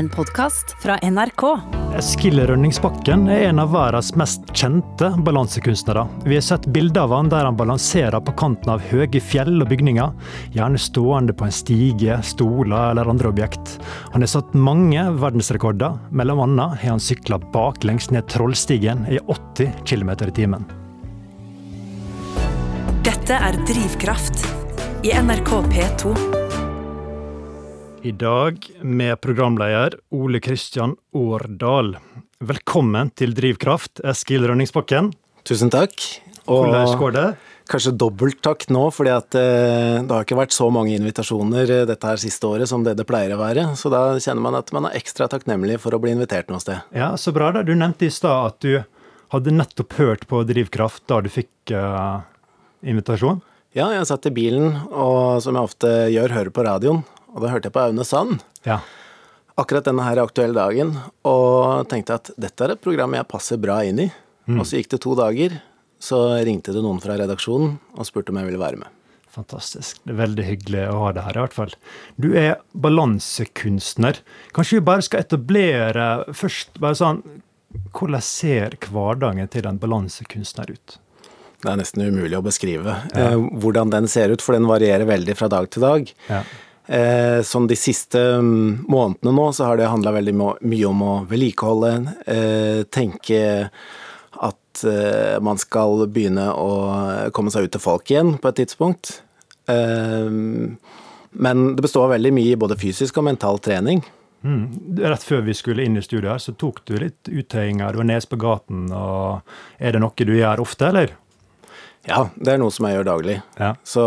en podkast fra NRK. Eskil Rønningsbakken er en av verdens mest kjente balansekunstnere. Vi har sett bilder av han der han balanserer på kanten av høye fjell og bygninger, gjerne stående på en stige, stoler eller andre objekt. Han har satt mange verdensrekorder, mellom annet har han sykla baklengs ned Trollstigen i 80 km i timen. Dette er Drivkraft i NRK P2. I dag med programleder Ole Kristian Årdal. Velkommen til Drivkraft, Eskil Rønningsbakken. Tusen takk. Hvordan går det? Kanskje dobbelt takk nå, fordi at eh, det har ikke vært så mange invitasjoner eh, dette her siste året som det det pleier å være. Så da kjenner man at man er ekstra takknemlig for å bli invitert noe sted. Ja, Så bra. da. Du nevnte i stad at du hadde nettopp hørt på Drivkraft da du fikk uh, invitasjon. Ja, jeg satt i bilen, og som jeg ofte gjør, hører på radioen. Og da hørte jeg på Aune Sand. Ja. Akkurat denne her aktuelle dagen, og tenkte at dette er et program jeg passer bra inn i. Og så gikk det to dager, så ringte det noen fra redaksjonen og spurte om jeg ville være med. Fantastisk. Det er veldig hyggelig å ha deg her, i hvert fall. Du er balansekunstner. Kanskje vi bare skal etablere først bare sånn Hvordan ser hverdagen til en balansekunstner ut? Det er nesten umulig å beskrive eh, hvordan den ser ut, for den varierer veldig fra dag til dag. Ja. Eh, sånn de siste mm, månedene nå, så har det handla veldig mye om å vedlikeholde, eh, tenke at eh, man skal begynne å komme seg ut til folk igjen på et tidspunkt. Eh, men det består veldig mye i både fysisk og mental trening. Mm. Rett før vi skulle inn i studio her, så tok du litt uttøyinger. Du var nede på gaten. og Er det noe du gjør ofte, eller? Ja, det er noe som jeg gjør daglig. Ja. Så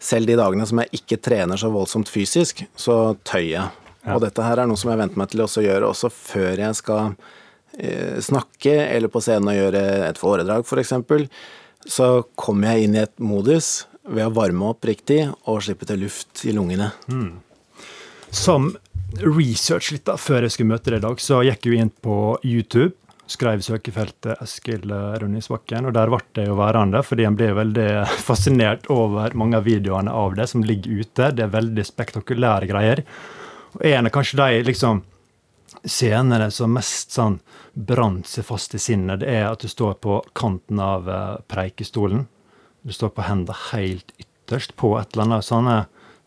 selv de dagene som jeg ikke trener så voldsomt fysisk, så tøyer jeg. Ja. Og dette her er noe som jeg venter meg til å gjøre også før jeg skal eh, snakke eller på scenen og gjøre et foredrag f.eks. Så kommer jeg inn i et modus ved å varme opp riktig og slippe til luft i lungene. Som research litt da, før jeg skulle møte deg i dag, så gikk jeg inn på YouTube. Skrev søkefeltet Eskil Rønningsbakken, og der ble jeg jo værende, fordi jeg ble veldig fascinert over mange av videoene av det som ligger ute. Det er veldig spektakulære greier. Og en av kanskje de liksom scenene som mest sånn brant seg fast i sinnet, det er at du står på kanten av eh, preikestolen. Du står på hendene helt ytterst på et eller annet sånne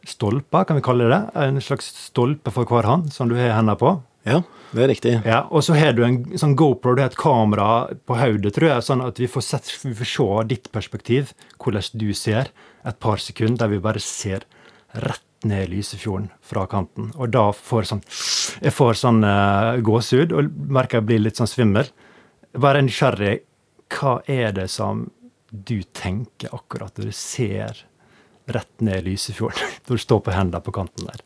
stolper, kan vi kalle det. En slags stolpe for hver hånd som du har hendene på. Ja, det er riktig. Ja, Og så har du en sånn GoPro, det er et kamera på hodet, tror jeg, sånn at vi får, sett, vi får se ditt perspektiv, hvordan du ser, et par sekunder der vi bare ser rett ned Lysefjorden fra kanten. Og da får sånn Jeg får sånn uh, gåsehud og merker jeg blir litt sånn svimmel. Bare nysgjerrig. Hva er det som du tenker akkurat når du ser rett ned Lysefjorden? Når du står på hendene på kanten der?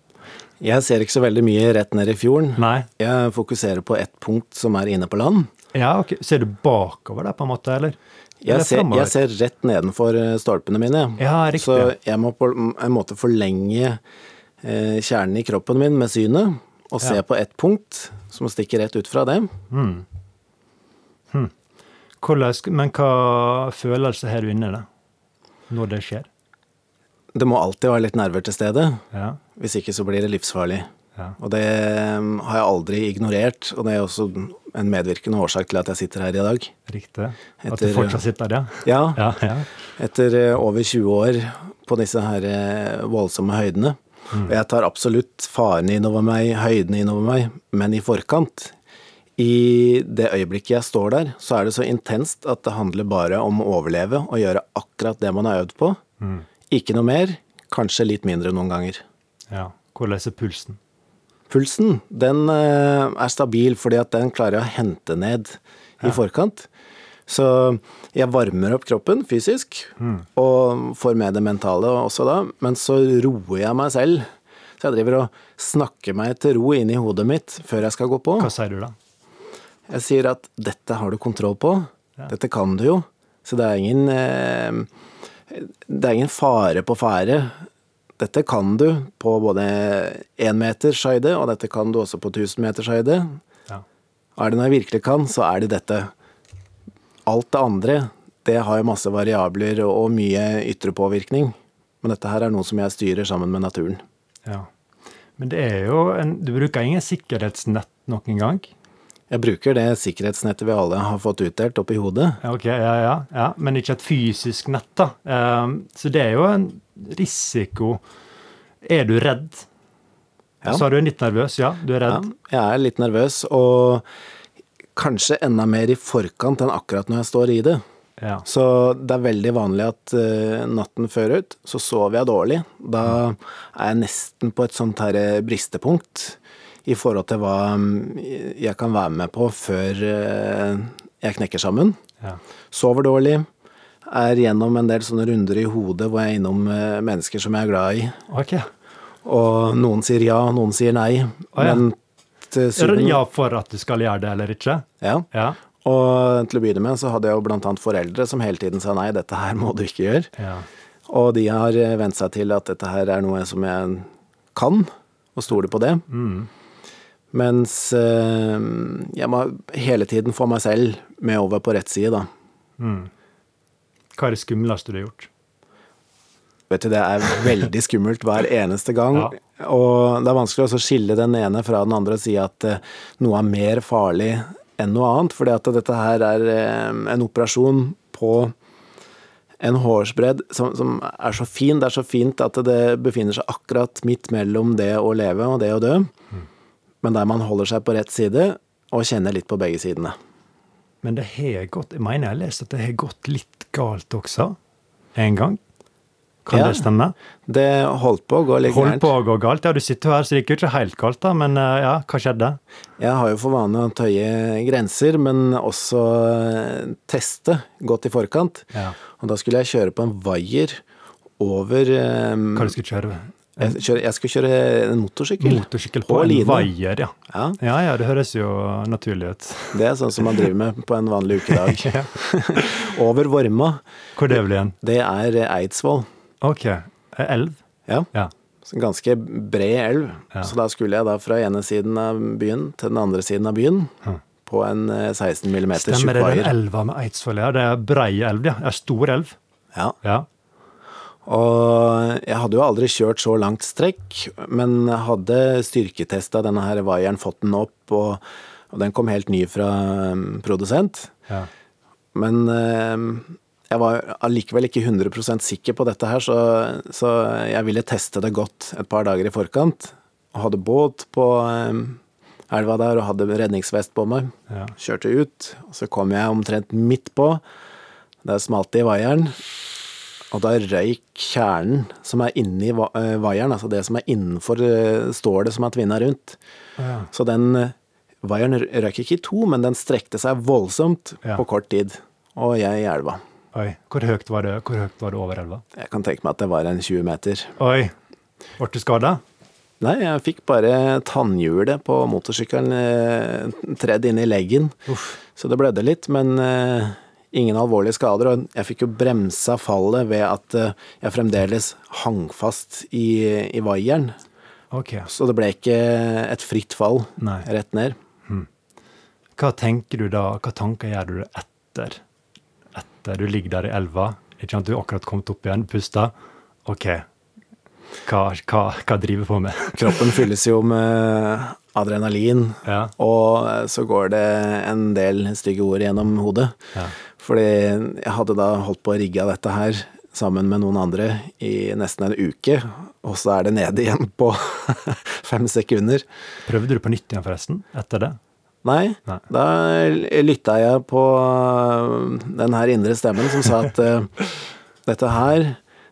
Jeg ser ikke så veldig mye rett ned i fjorden. Nei? Jeg fokuserer på ett punkt som er inne på land. Ja, ok. Ser du bakover der, på en måte, eller? Jeg ser, jeg ser rett nedenfor eh, stolpene mine. Ja, riktig. Så jeg må på en måte forlenge eh, kjernen i kroppen min med synet, og se Ja. på ett punkt som stikker rett ut fra det. Hvordan, men hva følelse har du inni deg når det skjer? Det må alltid være litt nerver til stede, Ja, hvis ikke så blir det livsfarlig. ja. Og det eh, har jeg aldri ignorert, og det er også en medvirkende årsak til at jeg sitter her i dag. Riktig. At du fortsatt sitter her, Ja, ja? Ja, etter eh, over 20 år på disse her eh, voldsomme høydene. Og jeg tar absolutt farene innover meg, høydene innover meg, men i forkant. I det øyeblikket jeg står der, så er det så intenst at det handler bare om å overleve og gjøre akkurat det man har øvd på. Ikke noe mer, kanskje litt mindre noen ganger. ja. Hvordan er pulsen? Pulsen, den eh, er stabil fordi at den klarer jeg å hente ned i forkant. Så jeg varmer opp kroppen fysisk, og får med det mentale også da, men så roer jeg meg selv. Så jeg driver og snakker meg til ro inn i hodet mitt før jeg skal gå på. Hva sier du da? Jeg sier at dette har du kontroll på, dette kan du jo, så det er ingen eh, Det er ingen fare på ferde. Dette kan du på både én meters høyde, og dette kan du også på 1000 meters høyde. Ja. Er det noe jeg virkelig kan, så er det dette. Alt det andre, det har jo masse variabler og mye ytre påvirkning. Men dette her er noe som jeg styrer sammen med naturen. ja. Men det er jo en, du bruker ingen sikkerhetsnett noen gang? Jeg bruker det sikkerhetsnettet vi alle har fått utdelt oppi hodet. Ja, Ok, ja, ja, ja. Men ikke et fysisk nett, da. Ehm, så det er jo en risiko. Er du redd? Ja. Du er litt nervøs? Ja, du er Ja, redd? jeg er litt nervøs, og kanskje enda mer i forkant enn akkurat når jeg står i det. Ja. Så det er veldig vanlig at eh, natten før ut, så sover jeg dårlig. Da er jeg nesten på et sånt her eh, bristepunkt i forhold til hva mm, jeg kan være med på før eh, jeg knekker sammen. ja. Sover dårlig. Er gjennom en del sånne runder i hodet hvor jeg er innom eh, mennesker som jeg er glad i. Ok. Og noen sier ja, noen sier nei. Oh, ja. Men til syvende Ja for at du skal gjøre det eller ikke? ja. Ja. Og til å begynne med så hadde jeg jo annet foreldre som hele tiden sa nei, dette her må du ikke gjøre. ja. Og de har eh, vent seg til at dette her er noe som jeg kan, og stoler på det. Mm. Mens eh, jeg må hele tiden få meg selv med over på rett side, da. Mm. Hva er det skumleste du har gjort? Vet du, det er veldig skummelt hver eneste gang. Ja. Og det er vanskelig å skille den ene fra den andre og si at eh, noe er mer farlig enn noe annet. Fordi at dette her er eh, en operasjon på en hårsbredd som, som er så fin. Det er så fint at det befinner seg akkurat midt mellom det å leve og det å dø. Men der man holder seg på rett side og kjenner litt på begge sidene. Men det har gått Jeg mener jeg har lest at det har gått litt galt også. En gang. Kan Ja. det stemme? Det holdt på å gå litt Holdt gærent. på å gå galt. Ja, du sitter her, så det gikk jo ikke helt galt, da. Men eh, ja, hva skjedde? Jeg har jo for vane å tøye grenser, men også eh, teste godt i forkant. Ja. Og da skulle jeg kjøre på en vaier over eh, Hva du skulle kjøre? Jeg, kjører, jeg skal kjøre en motorsykkel. Motorsykkel På på, en line. vaier, ja. Ja, Ja ja, det høres jo naturlig ut. Det er sånn som man driver med på en vanlig ukedag. Ja. Over Vorma. Hvor det blir igjen? Det er eh, Eidsvoll. Ok. Eh, Elv? Ja, Ja. en ganske bred elv. Så da skulle jeg da fra ene siden av byen til den andre siden av byen. Hm. På en eh, 16 mm Stemmer det, den elva med Eidsvoll, ja. Det er brei elv, ja. Det er stor elv. Ja. Ja. Og jeg hadde jo aldri kjørt så langt strekk, men hadde styrketesta denne her vaieren, fått den opp, og, og den kom helt ny fra um, produsent. ja. Men um, jeg var allikevel ikke 100% sikker på dette her, så, så jeg ville teste det godt et par dager i forkant. Og hadde båt på um, elva der og hadde redningsvest på meg. ja. Kjørte ut, og så kom jeg omtrent midt på. Der smalt det i vaieren. Og da røyk kjernen som er inni eh, vaieren, altså det som er innenfor eh, stålet som er tvinna rundt. Ja. Så den eh, vaieren røyk ikke i to, men den strekte seg voldsomt Ja. på kort tid. Og jeg i elva. Oi. Hvor høyt var det Hvor høyt var det over elva? Jeg kan tenke meg at det var en 20 meter. Oi. Ble du skada? Nei, jeg fikk bare tannhjulet på motorsykkelen tredd inn i leggen. Uff. Så det blødde litt, men ingen alvorlige skader. Og jeg fikk jo bremsa fallet ved at eh, jeg fremdeles hang fast i, i vaieren. Ok. Så det ble ikke et fritt fall Nei. rett ned. Hva tenker du da, hva tanker gjør du etter? Etter du ligger der i elva, ikke sant, du er akkurat kommet opp igjen, pusta. Ok, hva, hva, hva driver på med? Kroppen fylles jo med adrenalin, Ja, og så går det en del stygge ord gjennom hodet. ja, Fordi jeg hadde da holdt på å rigge av dette her sammen med noen andre i nesten en uke, og så er det nede igjen på fem sekunder. Prøvde du på nytt igjen forresten, etter det? Nei, Nei. da lytta jeg på den her indre stemmen som sa at eh, dette her,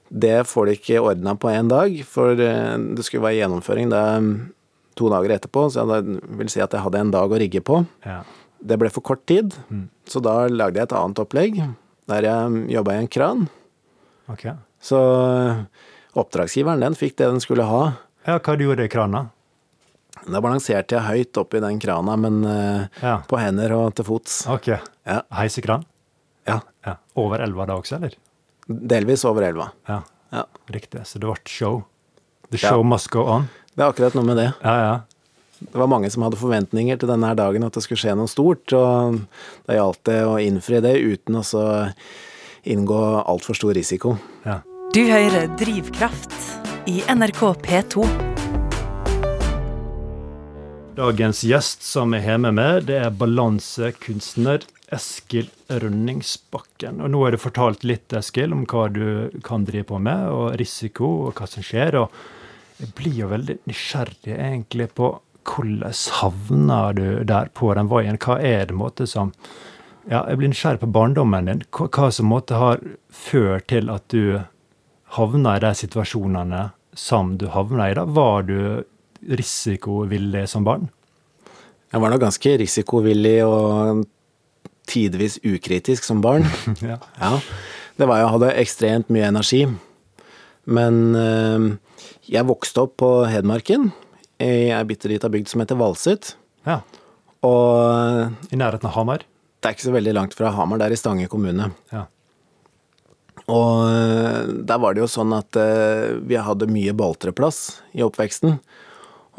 det får du ikke ordna på én dag, for eh, det skulle være gjennomføring det to dager etterpå, så jeg vil si at jeg hadde en dag å rigge på. Ja. Det ble for kort tid, Mm. så da lagde jeg et annet opplegg, der jeg jobba i en kran. Ok. Så eh, oppdragsgiveren, den fikk det den skulle ha. Ja, hva du gjorde i krana? Da balanserte jeg høyt oppi den krana, men eh, Ja, på hender og til fots. ok. Ja, Heisekran? ja. Ja. Over elva da også, eller? Delvis over elva. Ja, Ja. riktig. Så det ble show. The show must go on. Det er akkurat noe med det. Ja, ja. Det var mange som hadde forventninger til denne dagen, at det skulle skje noe stort. Og da gjaldt det å innfri det uten å så inngå altfor stor risiko. ja. Du hører Drivkraft i NRK P2. Dagens gjest som jeg har med meg, det er balansekunstner Eskil Rønningsbakken. Og nå har du fortalt litt, Eskil, om hva du kan drive på med, og risiko, og hva som skjer. Og jeg blir jo veldig nysgjerrig egentlig på hvordan havna du der på den veien? Hva er det måte som Ja, jeg blir nysgjerrig på barndommen din. Hva, hva som måte har ført til at du havna i de situasjonene som du havna i? da? Var du risikovillig som barn? Jeg var nå ganske risikovillig og tidvis ukritisk som barn. ja. Ja. Det var jeg hadde ekstremt mye energi. Men eh, jeg vokste opp på Hedmarken, i ei bitte lita bygd som heter Valset. ja. Og I nærheten av Hamar? det er ikke så veldig langt fra Hamar, det er i Stange kommune. Ja. Og eh, der var det jo sånn at eh, vi hadde mye boltreplass i oppveksten.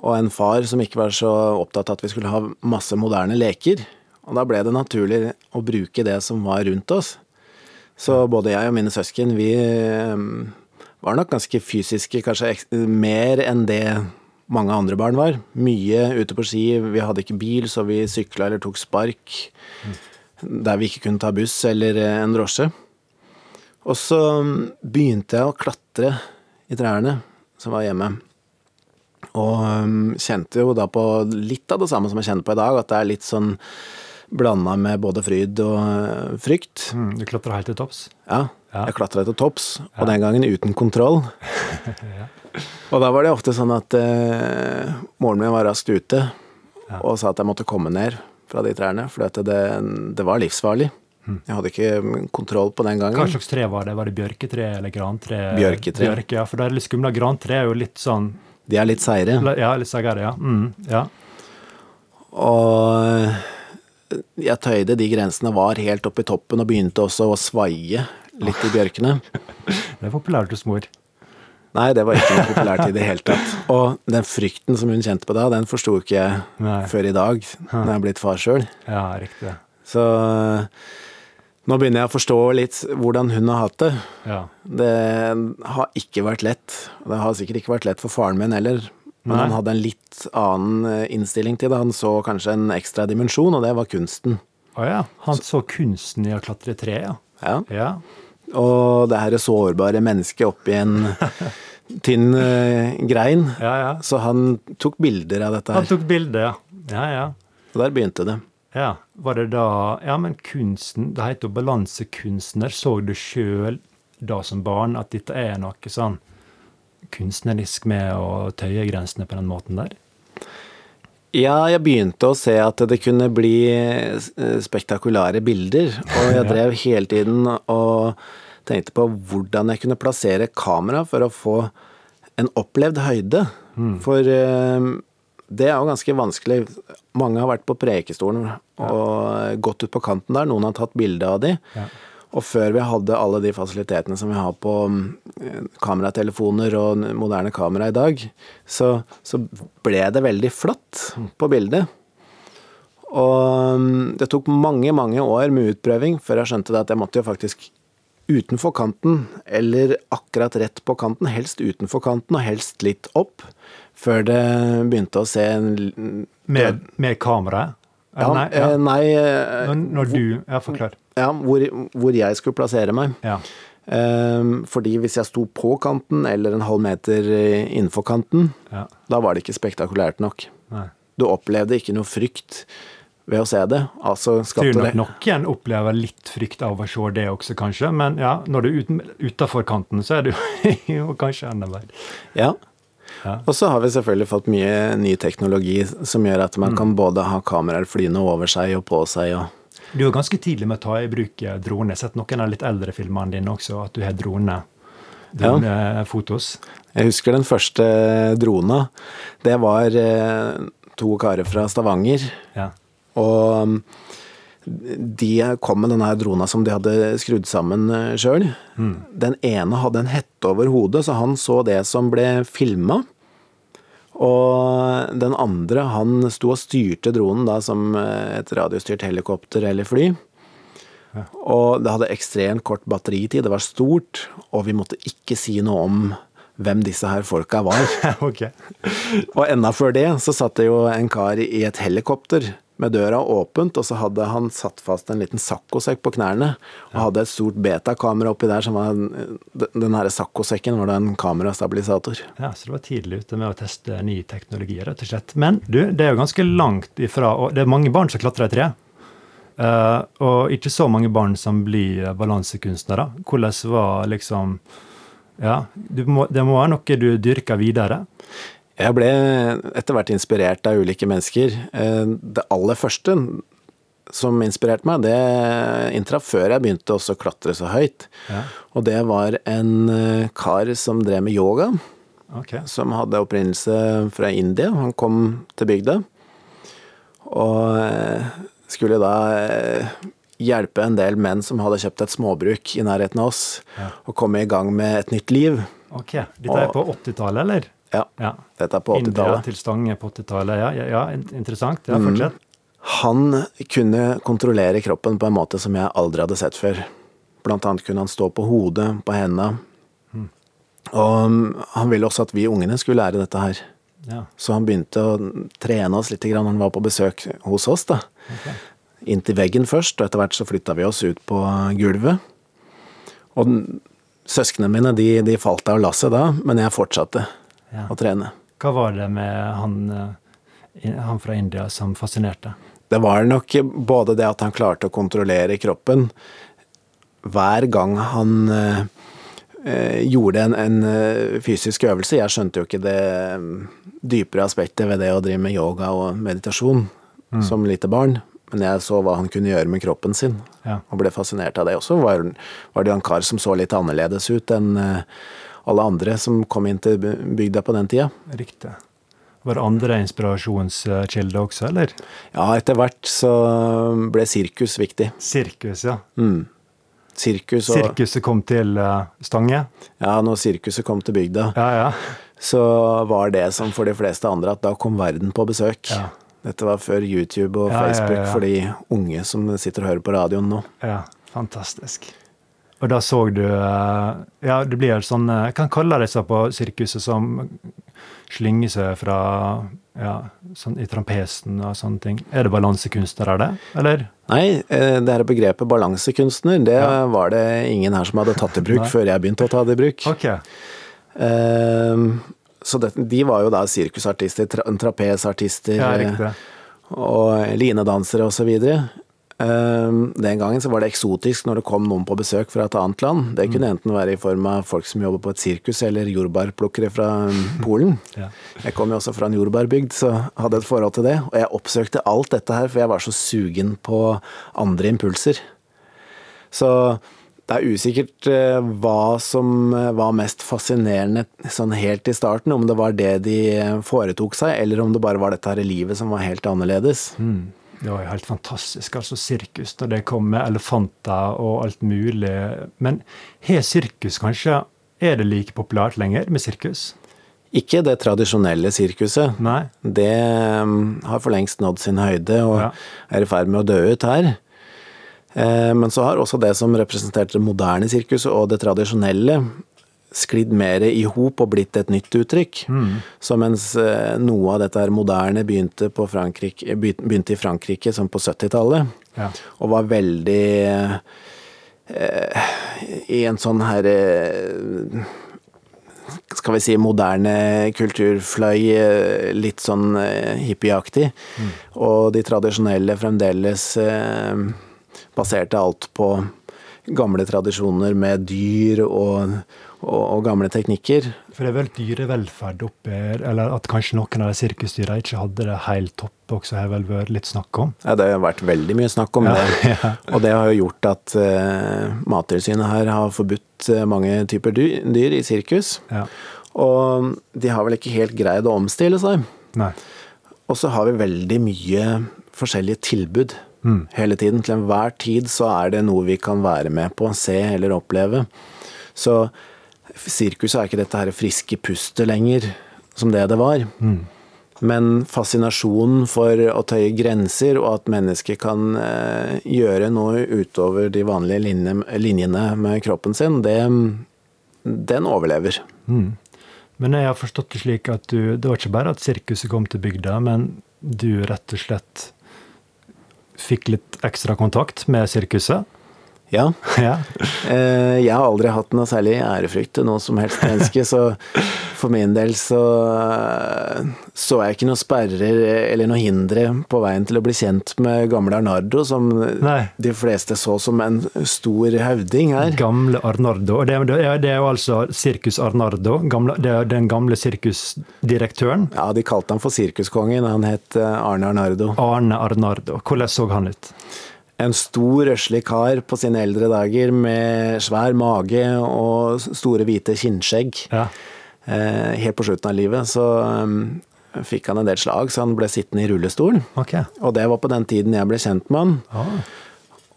Og en far som ikke var så opptatt av at vi skulle ha masse moderne leker. Og da ble det naturlig å bruke det som var rundt oss. Så både jeg og mine søsken, vi eh, var nok ganske fysiske, kanskje mer enn det mange andre barn var. Mye ute på ski. Vi hadde ikke bil, så vi sykla eller tok spark. Der vi ikke kunne ta buss eller eh, en drosje. Og så begynte jeg å klatre i trærne som var hjemme. Og um, kjente jo da på litt av det samme som jeg kjenner på i dag, at det er litt sånn blanda med både fryd og uh, frykt. Mm, du klatra helt til topps? Ja, Ja. jeg klatra til topps, og den gangen uten kontroll. Og da var det ofte sånn at eh, moren min var raskt ute og sa at jeg måtte komme ned fra de trærne, for det, det var livsfarlig. Jeg hadde ikke kontroll på den gangen. Hva slags tre var det? Var det bjørketre eller grantre? Bjørketre. Bjørke, ja, for det er litt skumla. Grantre er jo litt sånn De er litt seire. Ja, litt seigere, ja. Mm, ja. Og jeg tøyde de grensene, var helt oppe i toppen og begynte også å svaie litt i bjørkene. Det er populært hos mor. Nei, det var ikke noe populært i det hele tatt. Og den frykten som hun kjente på da, den forsto ikke jeg Nei. før i dag, når jeg er blitt far sjøl. Ja, riktig. Så nå begynner jeg å forstå litt hvordan hun har hatt det. Ja. Det har ikke vært lett. Det har sikkert ikke vært lett for faren min heller. Men Nei. han hadde en litt annen eh, innstilling til det. Han så kanskje en ekstra dimensjon, og det var kunsten. Å ja. Han så kunsten i å klatre i treet, ja. Ja. Ja. Og det her sårbare mennesket oppi en tynn eh, grein. Ja, ja. Så han tok bilder av dette her. Han tok bilder, ja. Ja, ja. Og der begynte det. Ja, var det da Ja, men kunsten Det heter jo balansekunstner. Så du sjøl da som barn at dette er noe sånn kunstnerisk med å tøye grensene på den måten der? Ja, jeg begynte å se at det kunne bli eh, spektakulære bilder. Og jeg drev hele tiden og tenkte på hvordan jeg kunne plassere kamera for å få en opplevd høyde. For eh, det er jo ganske vanskelig. Mange har vært på Prekestolen og gått ut på kanten der. Noen har tatt bilde av de. Ja. Og før vi hadde alle de fasilitetene som vi har på mm, kameratelefoner og moderne kamera i dag, så, så ble det veldig flatt på bildet. Og mm, det tok mange, mange år med utprøving før jeg skjønte det at jeg måtte jo faktisk utenfor kanten, eller akkurat rett på kanten, helst utenfor kanten og helst litt opp, før det begynte å se en Med, med kameraet? ja, Nei, ja. eh, nei eh, Når, når du Ja, forklar. Ja, hvor, hvor jeg skulle plassere meg. Ja. Ehm, fordi hvis jeg sto på kanten, eller en halv meter eh, innenfor kanten, ja. da var det ikke spektakulært nok. Nei. Du opplevde ikke noe frykt ved å se det. Altså skapte nok igjen opplever litt frykt av å se det også, kanskje. Men ja, når du er utafor kanten, så er det jo, kanskje enda verre. Ja. Ja. Og så har vi selvfølgelig fått mye ny teknologi som gjør at Mm. man kan både ha kameraer flyende over seg og på seg og Du er ganske tidlig med å ta i bruk eh, drone. Jeg har sett noen av litt eldre filmene dine også, at du har drone. Dronefotos. Jeg husker den første drona. Det var eh, to karer fra Stavanger. Ja. Og um, de kom med denne drona som de hadde skrudd sammen sjøl. Den ene hadde en hette over hodet, så han så det som ble filma. Og den andre, han sto og styrte dronen da som eh, et radiostyrt helikopter eller fly. Og det hadde ekstremt kort batteritid, det var stort, og vi måtte ikke si noe om hvem disse her folka var. ok. Og enda før det så satt det jo en kar i et helikopter med døra åpent, og så hadde han satt fast en liten saccosekk på knærne, og hadde et stort betakamera oppi der som var Den herre saccosekken var da en kamerastabilisator. Ja, Så det var tidlig ute med å teste nye teknologier, rett og slett. Men du, det er jo ganske langt ifra og Det er mange barn som klatrer i tre. Uh, og ikke så mange barn som blir balansekunstnere. Hvordan var liksom Ja, du må, det må være noe du dyrker videre. Jeg ble etter hvert inspirert av ulike mennesker. Eh, Det aller første som inspirerte meg, det inntraff før jeg begynte også å klatre så høyt. Ja. Og det var en eh, kar som drev med yoga, Okay. som hadde opprinnelse fra India. Han kom til bygda og eh, skulle da hjelpe en del menn som hadde kjøpt et småbruk i nærheten av oss, Ja. og komme i gang med et nytt liv. Ok, Dette er på 80-tallet, eller? Ja, Ja. dette er på 80-tallet. til Stange på 80-tallet. Ja, ja, interessant. Ja, Mm. Han kunne kontrollere kroppen på en måte som jeg aldri hadde sett før. Blant annet kunne han stå på hodet, på hendene. Og um, han ville også at vi ungene skulle lære dette her. Ja. Så han begynte å trene oss litt grann når han var på besøk hos oss. da. Inntil veggen først, og etter hvert så flytta vi oss ut på gulvet. Og søsknene mine de, de falt av lasset da, men jeg fortsatte Ja. å trene. Hva var det med han, eh, han fra India som fascinerte? Det var nok både det at han klarte å kontrollere kroppen hver gang han eh, eh, gjorde en, en eh, fysisk øvelse. Jeg skjønte jo ikke det mm, dypere aspektet ved det å drive med yoga og meditasjon som lite barn. Men jeg så hva han kunne gjøre med kroppen sin, Ja. og ble fascinert av det også. Var, var det jo en kar som så litt annerledes ut enn eh, alle andre som kom inn til bygda på den tida. Riktig. Var det andre inspirasjonskilder også, eller? Ja, etter hvert så ble sirkus viktig. Sirkus, ja. Mm. Sirkus og Sirkuset kom til eh, Stange? Ja, når sirkuset kom til bygda, Ja, ja. så var det som for de fleste andre at da kom verden på besøk. Ja. Dette var før YouTube og Facebook for de unge som sitter og hører på radioen nå. ja. Fantastisk. Og da så du eh, Ja, det blir sånn Jeg kan kalle disse på sirkuset som slynger seg fra ja, sånn i trampesen og sånne ting? Er det balansekunstnere, det? Eller? Nei, eh, det her begrepet balansekunstner, det Ja. var det ingen her som hadde tatt i bruk før jeg begynte å ta det i bruk. Okay. Eh, så det, de var jo da sirkusartister, tra trapesartister Ja, eh, og linedansere osv. Den gangen så var det eksotisk når det kom noen på besøk fra et annet land. Det kunne enten være i form av folk som jobber på et sirkus, eller jordbærplukkere fra um, Polen. Jeg kom jo også fra en jordbærbygd, så hadde et forhold til det. Og jeg oppsøkte alt dette her, for jeg var så sugen på andre impulser. Så det er usikkert eh, hva som eh, var mest fascinerende sånn helt i starten, om det var det de eh, foretok seg, eller om det bare var dette her i livet som var helt annerledes. Mm. Det var jo helt fantastisk. altså Sirkus, da det kom med elefanter og alt mulig. Men har sirkus kanskje Er det like populært lenger med sirkus? Ikke det tradisjonelle sirkuset. Nei? Det mm, har for lengst nådd sin høyde og Ja. er i ferd med å dø ut her. Eh, Men så har også det som representerte det moderne sirkuset og det tradisjonelle, sklidd mer i hop og blitt et nytt uttrykk. Så mens eh, noe av dette her moderne begynte, begynte i Frankrike som på 70-tallet, Ja. og var veldig eh, i en sånn her eh, skal vi si moderne kulturfløy, eh, litt sånn hippieaktig. hippieaktig. Og de tradisjonelle fremdeles baserte alt på gamle tradisjoner med dyr og, og, og gamle teknikker. For det er vel dyrevelferd oppi Eller at kanskje noen av de sirkusdyrene ikke hadde det helt topp også, har vel vært litt snakk om. Ja, det har vært veldig mye snakk om Ja, det. ja. Og det har jo gjort at uh, Mattilsynet her har forbudt eh, mange typer dyr, dyr i sirkus. Ja. Og de har vel ikke helt greid å omstille seg. Nei. Og så har vi veldig mye forskjellige tilbud hele tiden. Til enhver tid så er det noe vi kan være med på, se eller oppleve. Så sirkuset er ikke dette her friske pustet lenger, som det det var. Men fascinasjonen for å tøye grenser, og at mennesket kan eh, gjøre noe utover de vanlige linje, linjene med kroppen sin, det, den overlever. Mm. Men jeg har forstått det slik at du, det var ikke bare at sirkuset kom til bygda, men du rett og slett fikk litt ekstra kontakt med sirkuset? Ja. Ja. Eh, Jeg har aldri hatt noe særlig ærefrykt til noe som helst menneske, så for min del så så jeg ikke noen sperrer eller noen hindre på veien til å bli kjent med gamle Arnardo, som Nei. de fleste så som en stor høvding her. Gamle Arnardo. Det, er- det er jo altså Sirkus Arnardo. Gamle, det er den gamle sirkusdirektøren. Ja, de kalte han for sirkuskongen, han het eh, Arne Arnardo. Arne Arnardo. Hvordan så han ut? En stor, røslig kar på sine eldre dager med svær mage og store, hvite kinnskjegg. Ja. Eh, Helt på slutten av livet så um, fikk han en del slag, så han ble sittende i rullestol. Okay. Og det var på den tiden jeg ble kjent med han. Ah.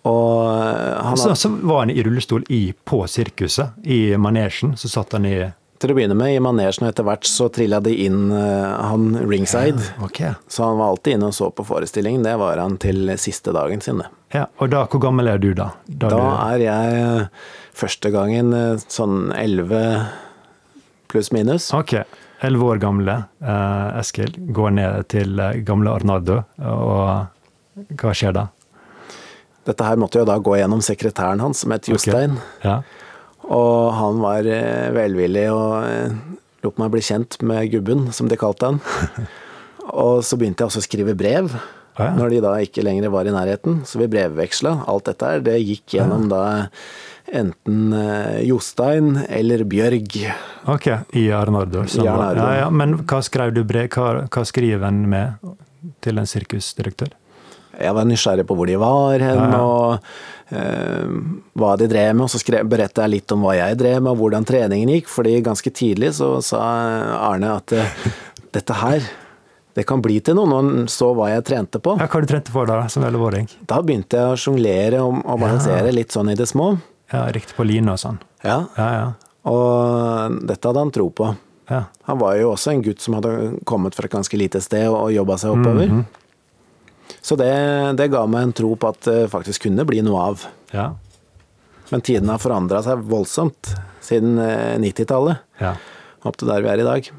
Og eh, han Så, så var han i rullestol i, på sirkuset, i manesjen. Så satt han i til å begynne med, i manesjen, og etter hvert så trilla de inn uh, han ringside. Ok. Så han var alltid inne og så på forestillingen. Det var han til siste dagen sin, det. Ja, og da, hvor gammel er du da? Da du, er jeg eh, første gangen eh, sånn 11 pluss minus. Ok. Elleve år gamle uh, Eskil går ned til gamle Arnardo, og hva skjer da? Dette her måtte jo da gå gjennom sekretæren hans, som het Jostein. Ja. Og han var eh, velvillig og eh, lot meg bli kjent med gubben, som de kalte han. Og så begynte jeg også å skrive brev, ja. når de da ikke lenger var i nærheten. Så vi brevveksla. Alt dette her, det gikk gjennom da enten eh, Jostein eller Bjørg. Ok, i Arnardo. Ja, ja, men hva skrev du brev, hva, hva skriver en med til en sirkusdirektør? Jeg var nysgjerrig på hvor de var hen, og hva de drev med. Og så skrev, berettet jeg litt om hva jeg drev med, og hvordan treningen gikk. fordi ganske tidlig så sa Arne at eh, dette her, det kan bli til noe, når han så hva jeg trente på. Ja, hva du trente på da, som elleveåring? Da begynte jeg å sjonglere og, og balansere litt sånn i det små. Ja, riktig på line og sånn. Ja, Ja, ja. og dette hadde han tro på. ja. Han var jo også en gutt som hadde kommet fra et ganske lite sted og jobba seg oppover. Mhm. Så det, det ga meg en tro på at det faktisk kunne bli noe av. ja. Men tiden har forandra seg voldsomt siden eh, 90-tallet, ja. opp til der vi er i dag.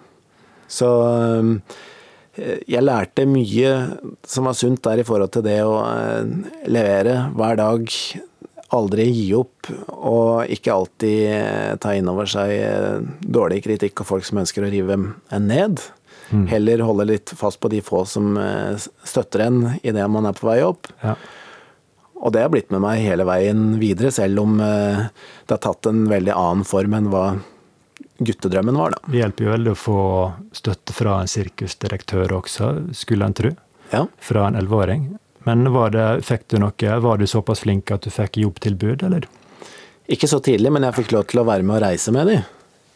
Så eh, jeg lærte mye som var sunt der i forhold til det å eh, levere hver dag. Aldri gi opp, og ikke alltid eh, ta inn over seg eh, dårlig kritikk og folk som ønsker å rive en ned. Heller holde litt fast på de få som eh, støtter en i det man er på vei opp. ja. Og det har blitt med meg hele veien videre, selv om eh, det har tatt en veldig annen form enn hva guttedrømmen var, da. Det hjelper jo veldig å få støtte fra en sirkusdirektør også, skulle en tro. Ja. Fra en elleveåring. Men var det, fikk du noe, var du såpass flink at du fikk jobbtilbud, eller? Ikke så tidlig, men jeg fikk lov til å være med og reise med de.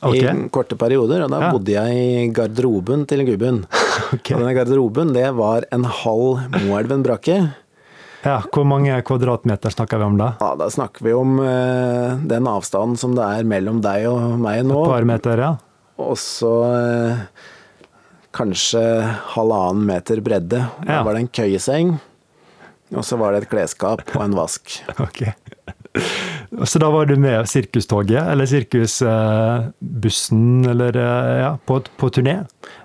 Ok. I korte perioder, og da Ja. bodde jeg i garderoben til gubben. okay. Og denne garderoben, det var en halv Moelven brakke. Ja, Hvor mange kvadratmeter snakker vi om da? Ja, da snakker vi om uh, den avstanden som det er mellom deg og meg nå. Et par meter, ja. Og så uh, kanskje halvannen meter bredde. Da Ja. var det en køyeseng, og så var det et klesskap og en vask. Ok. Så da var du med sirkustoget, eller sirkusbussen, eller eh, ja, på, på turné?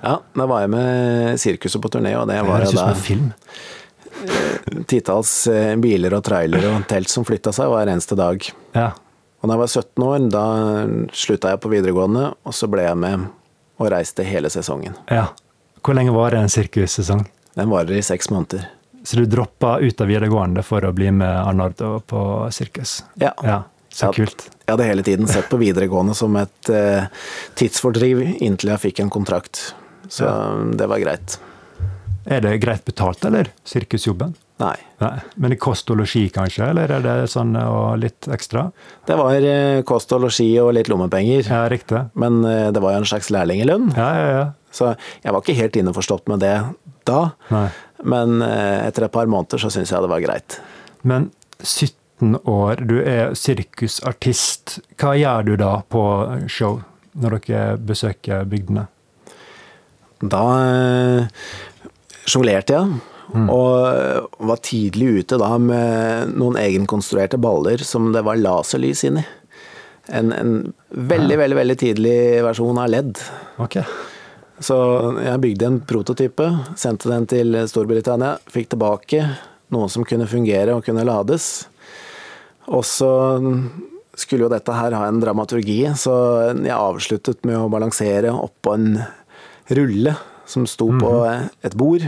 Ja, da var jeg med sirkuset på turné, og det Det var som da film. titalls eh, biler og trailere og telt som flytta seg hver eneste dag. Ja. Og da jeg var 17 år, da slutta jeg på videregående, og så ble jeg med og reiste hele sesongen. ja. Hvor lenge var det en sirkussesong? Den varer i seks måneder. Så du droppa ut av videregående for å bli med Arnardo på sirkus? Ja. Ja, Så Ja. kult. Jeg hadde hele tiden sett på videregående som et eh, tidsfordriv inntil jeg fikk en kontrakt. Så det var greit. Er det greit betalt, eller? Sirkusjobben? Nei. Nei. Men i kost og losji, kanskje? Eller er det sånn og litt ekstra? Det var eh, kost og losji og litt lommepenger. Ja, riktig. Men eh, det var jo en slags lærlingelønn, Ja, ja, ja. så jeg var ikke helt innforstått med det da. Nei. Men eh, etter et par måneder så syns jeg det var greit. Men 17 år, du er sirkusartist. Hva gjør du da på show, når dere besøker bygdene? Da eh, sjonglerte jeg, og var tidlig ute da med noen egenkonstruerte baller som det var laserlys inni. En, en veldig, veldig, veldig tidlig versjon av LED. Ok. Så jeg bygde en prototype, sendte den til Storbritannia, fikk tilbake noe som kunne fungere og kunne lades. Og så skulle jo dette her ha en dramaturgi, så jeg avsluttet med å balansere oppå en rulle som sto på et bord,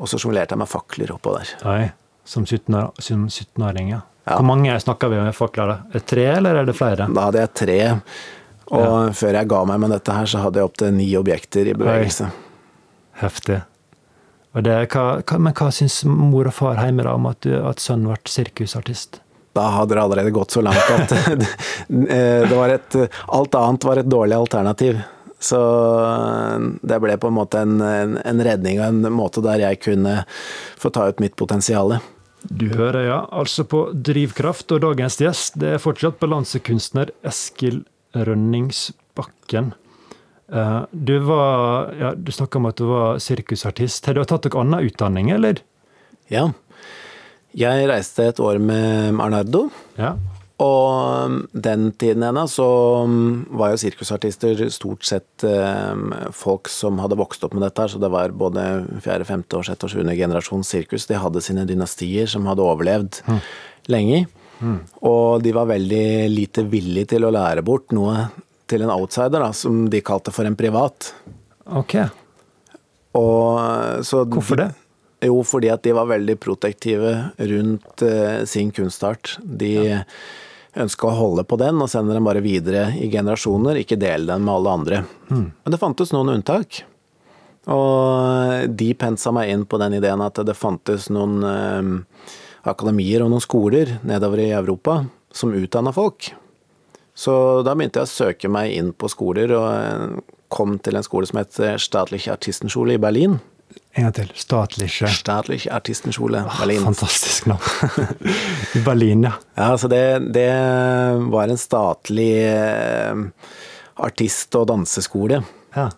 og så sjonglerte jeg med fakler oppå der. Nei, Som 17-år- som 17-åring, ja. Hvor mange snakker vi om fakler? da? Er det tre, eller er det flere? Da hadde jeg tre, og før jeg ga meg med dette her, så hadde jeg opptil ni objekter i bevegelse. Heftig. Og det, hva, men hva syns mor og far hjemme da om at, du, at sønnen ble sirkusartist? Da hadde det allerede gått så langt at det var et, alt annet var et dårlig alternativ. Så det ble på en måte en, en, en redning og en måte der jeg kunne få ta ut mitt potensial. Du hører, ja. Altså på Drivkraft, og dagens gjest det er fortsatt balansekunstner Eskil Rønningsbakken. Eh, Du var, ja, du snakka om at du var sirkusartist. Har du tatt noen annen utdanning, eller? Ja. Jeg reiste et år med Arnardo. Ja. Og den tiden ennå så var jo sirkusartister stort sett eh, folk som hadde vokst opp med dette. her, Så det var både fjerde, femte og sjette og sjuende generasjons sirkus. De hadde sine dynastier som hadde overlevd lenge. Og de var veldig lite villige til å lære bort noe til en outsider, da, som de kalte for en privat. Ok. Og, så Hvorfor det? Jo, fordi at de var veldig protektive rundt uh, sin kunstart. De ønska å holde på den og sende den bare videre i generasjoner, ikke dele den med alle andre. Men det fantes noen unntak. Og de pensa meg inn på den ideen at det fantes noen eh, akademier og noen skoler nedover i Europa som utdanna folk. Så da begynte jeg å søke meg inn på skoler, og eh, kom til en skole som het Staatliche Artistenschule i Berlin. En gang til. Statliche. Staatliche Artistenschule Berlin. Fantastisk navn. I Berlin, ja. Ja, altså det, det var en statlig eh, artist- og danseskole. ja.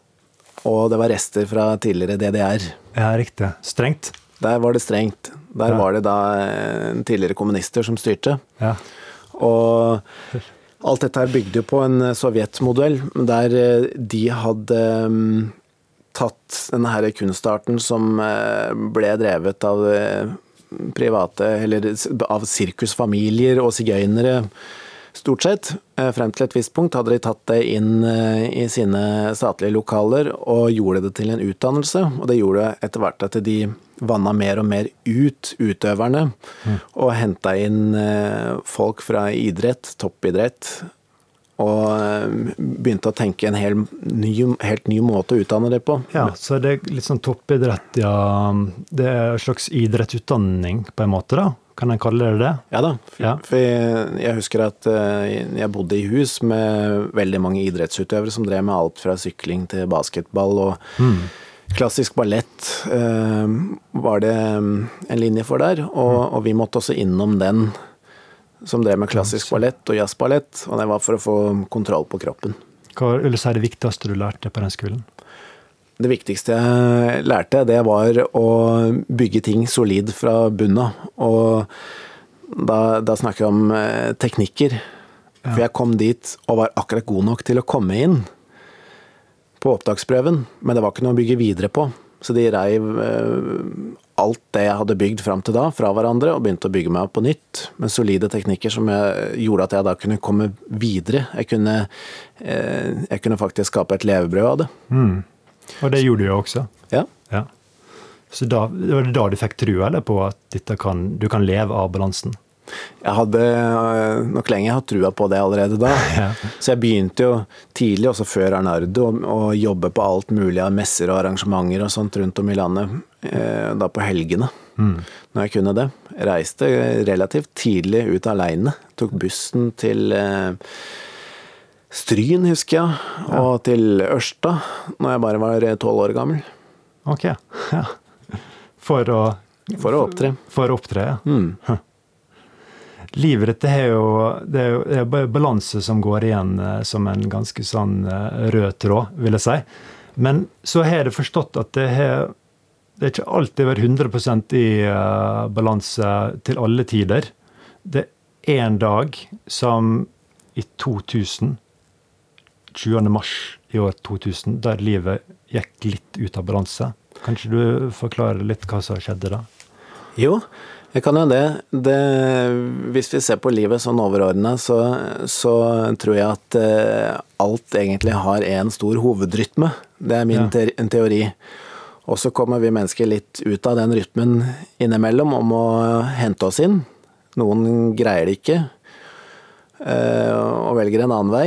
Og det var rester fra tidligere DDR. Ja, riktig. Strengt. Der var det strengt. Der var det da eh, tidligere kommunister som styrte. Ja. Og alt dette her bygde på en eh, sovjetmodell, der eh, de hadde mm, tatt denne her kunstarten som ble drevet av private, eller av sirkusfamilier og sigøynere, stort sett. Eh, Frem til et visst punkt hadde de tatt det inn eh, i sine statlige lokaler og gjorde det til en utdannelse. Og det gjorde etter hvert at de vanna mer og mer ut utøverne, og henta inn eh, folk fra idrett, toppidrett, og begynte å tenke en hel ny, helt ny måte å utdanne det på. ja. Så det er litt sånn toppidrett, ja. Det er en slags idrettsutdanning, på en måte, da? Kan en kalle det det? Ja da. For, Ja. for jeg, jeg husker at eh, jeg bodde i hus med veldig mange idrettsutøvere som drev med alt fra sykling til basketball og klassisk ballett eh, var det mm, en linje for der. Og, og vi måtte også innom den som drev med klassisk ballett og jazzballett, og det var for å få kontroll på kroppen. Hva vil du si er det viktigste du lærte på den skolen? Det viktigste jeg lærte, det var å bygge ting solid fra bunnen av. Og da, da snakker jeg om eh, teknikker. For jeg kom dit og var akkurat god nok til å komme inn på opptaksprøven, men det var ikke noe å bygge videre på. Så de reiv eh, alt det jeg hadde bygd fram til da, fra hverandre, og begynte å bygge meg opp på nytt. Med solide teknikker som jeg, gjorde at jeg da kunne komme videre. Jeg kunne, eh, jeg kunne faktisk skape et levebrød av det. Og det gjorde du jo også. Ja. Ja. Så da, det var det da du fikk trua eller, på at kan, du kan leve av balansen? Jeg hadde øh, nok lenge hatt trua på det allerede da. Ja. Så jeg begynte jo tidlig, også før Arnardo, å jobbe på alt mulig av messer og arrangementer og sånt rundt om i landet. eh, Da på helgene, når jeg kunne det. Reiste relativt tidlig ut aleine. Tok bussen til eh, Stryn, husker jeg, og til Ørsta, når jeg bare var tolv år gammel. Ok. Ja. For å, For å opptre. for å opptre, ja. Mm. Det er jo det er jo det er balanse som går igjen eh, som en ganske sånn eh, rød tråd, vil jeg si. Men så har jeg forstått at det har det er ikke alltid vært 100 i uh, balanse til alle tider. Det er en dag som i 2000, 20. mars i år 2000, der livet gikk litt ut av balanse. Kan ikke du forklare litt hva som skjedde da? Jo, jeg kan jo det. det hvis vi ser på livet sånn overordna, så, så, tror jeg at eh, alt egentlig har en stor hovedrytme. Det er min ja. te teori. Og så kommer vi mennesker litt ut av den rytmen innimellom om å hente oss inn. Noen greier det ikke eh, og velger en annen vei,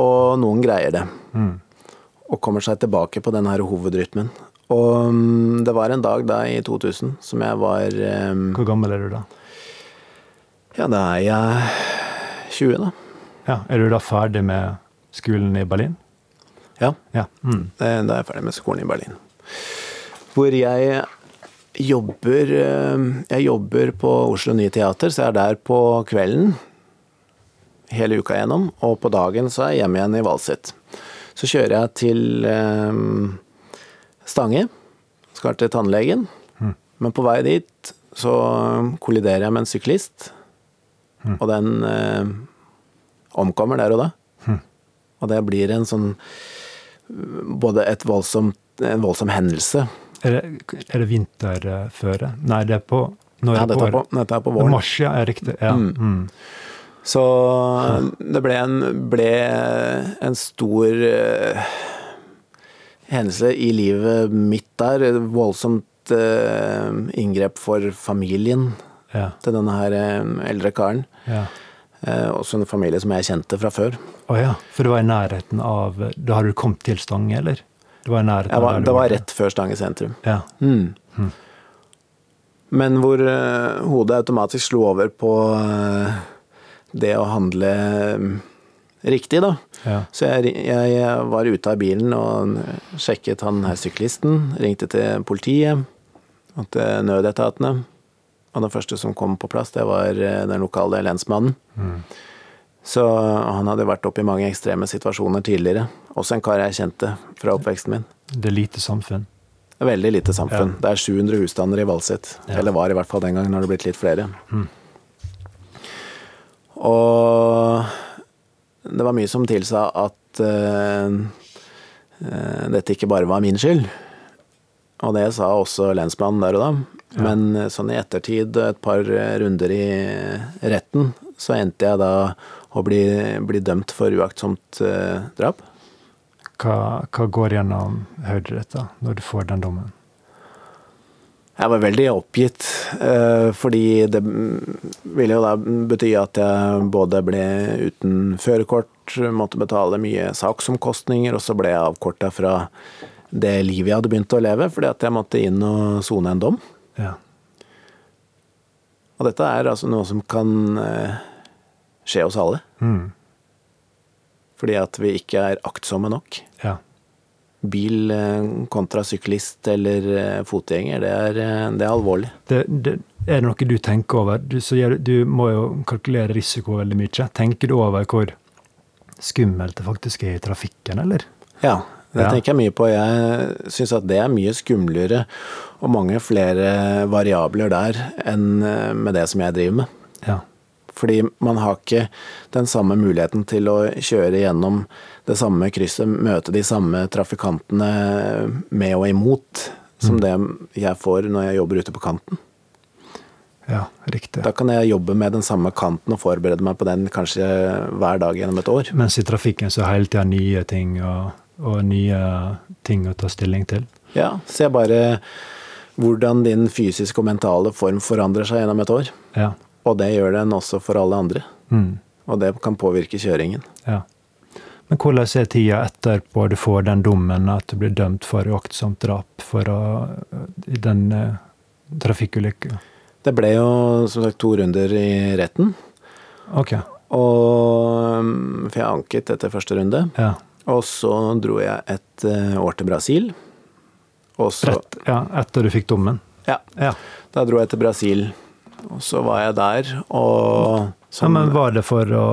og noen greier det. Mm. Og kommer seg tilbake på denne hovedrytmen. Og mm, det var en dag da i 2000 som jeg var um, Hvor gammel er du da? Ja, da er jeg 20, da. Ja, Er du da ferdig med skolen i Berlin? Ja. ja. Mm. Da er jeg ferdig med skolen i Berlin. Hvor jeg jobber Jeg jobber på Oslo Nye Teater, så jeg er der på kvelden hele uka gjennom. Og på dagen så er jeg hjemme igjen i Valset. Så kjører jeg til eh, Stange. Skal til tannlegen. Mm. Men på vei dit så kolliderer jeg med en syklist. Mm. Og den eh, omkommer der og da. Mm. Og det blir en sånn Både et voldsomt, en voldsom hendelse. Er det, er det vinterføre? Nei, det er på når ja, dette er på, dette er på våren. Mars, ja, er riktig. Ja. Mm. Mm. Så det ble en, ble en stor uh, hendelse i livet mitt der. Voldsomt uh, inngrep for familien ja. til denne her eh, eldre karen. Ja. Uh, også en familie som jeg kjente fra før. Å oh, ja, For det var i nærheten av Da hadde du kommet til Stange, eller? Det var, var, det var rett før Stange sentrum. Ja. Mm. Mm. Men hvor hodet automatisk slo over på uh, det å handle riktig, da. Ja. Så jeg, jeg, var ute av bilen og sjekket han her syklisten. Ringte til politiet og til nødetatene. Og den første som kom på plass, det var eh, den lokale lensmannen. Mm. Så han hadde vært oppe i mange ekstreme situasjoner tidligere. Også en kar jeg kjente fra oppveksten min. Det er lite samfunn? Veldig lite samfunn. Ja. Det er 700 husstander i Valset. Ja. Eller var i hvert fall den gangen, har det blitt litt flere. Mm. Og det var mye som tilsa at uh, dette ikke bare var min skyld. Og det sa også lensmannen der og da. Ja. Men eh, sånn i ettertid, et par runder i retten, så endte jeg da å bli, bli dømt for uaktsomt uh, drap. Hva, hva går gjennom hodet ditt da, når du får den dommen? Jeg var veldig oppgitt, eh, fordi det ville jo da bety at jeg både ble uten førerkort, måtte betale mye saksomkostninger, og så ble jeg avkorta fra det livet jeg hadde begynt å leve, fordi at jeg måtte inn og sone en dom. Ja. Og dette er altså noe som kan eh, skje hos alle. Mm. Fordi at vi ikke er aktsomme nok. Ja bil eh, kontra syklist eller eh, fotgjenger, det er, eh, det er alvorlig. Det, det, er det noe du tenker over? Du, gjør, du, må jo kalkulere risiko veldig mye. Tenker du over hvor skummelt det faktisk er i trafikken, eller? Ja, det ja. tenker jeg mye på. Jeg syns at det er mye skumlere og mange flere variabler der enn med det som jeg driver med. Ja. Fordi man har ikke den samme muligheten til å kjøre gjennom det samme krysset, møte de samme trafikantene med og imot, som mm. det jeg får når jeg jobber ute på kanten. Ja, riktig. Da kan jeg jobbe med den samme kanten og forberede meg på den kanskje hver dag gjennom et år. Mens i trafikken så er hele tida nye ting og, og, nye ting å ta stilling til? Ja, se bare hvordan din fysiske og mentale form forandrer seg gjennom et år. Ja. Og det gjør den også for alle andre. Mm. Og det kan påvirke kjøringen. Ja. Men hvordan er tida etterpå du får den dommen, at du blir dømt for uaktsomt drap for å, i den uh, trafikkulykka? Det ble jo som sagt to runder i retten. Ok. Og, mm, for jeg anket etter første runde. Ja. Og så dro jeg et uh, år til Brasil. Så, Rett, ja, etter du fikk dommen? Ja. ja. Da dro jeg til Brasil og så var jeg der, og som, ja, Men var det for å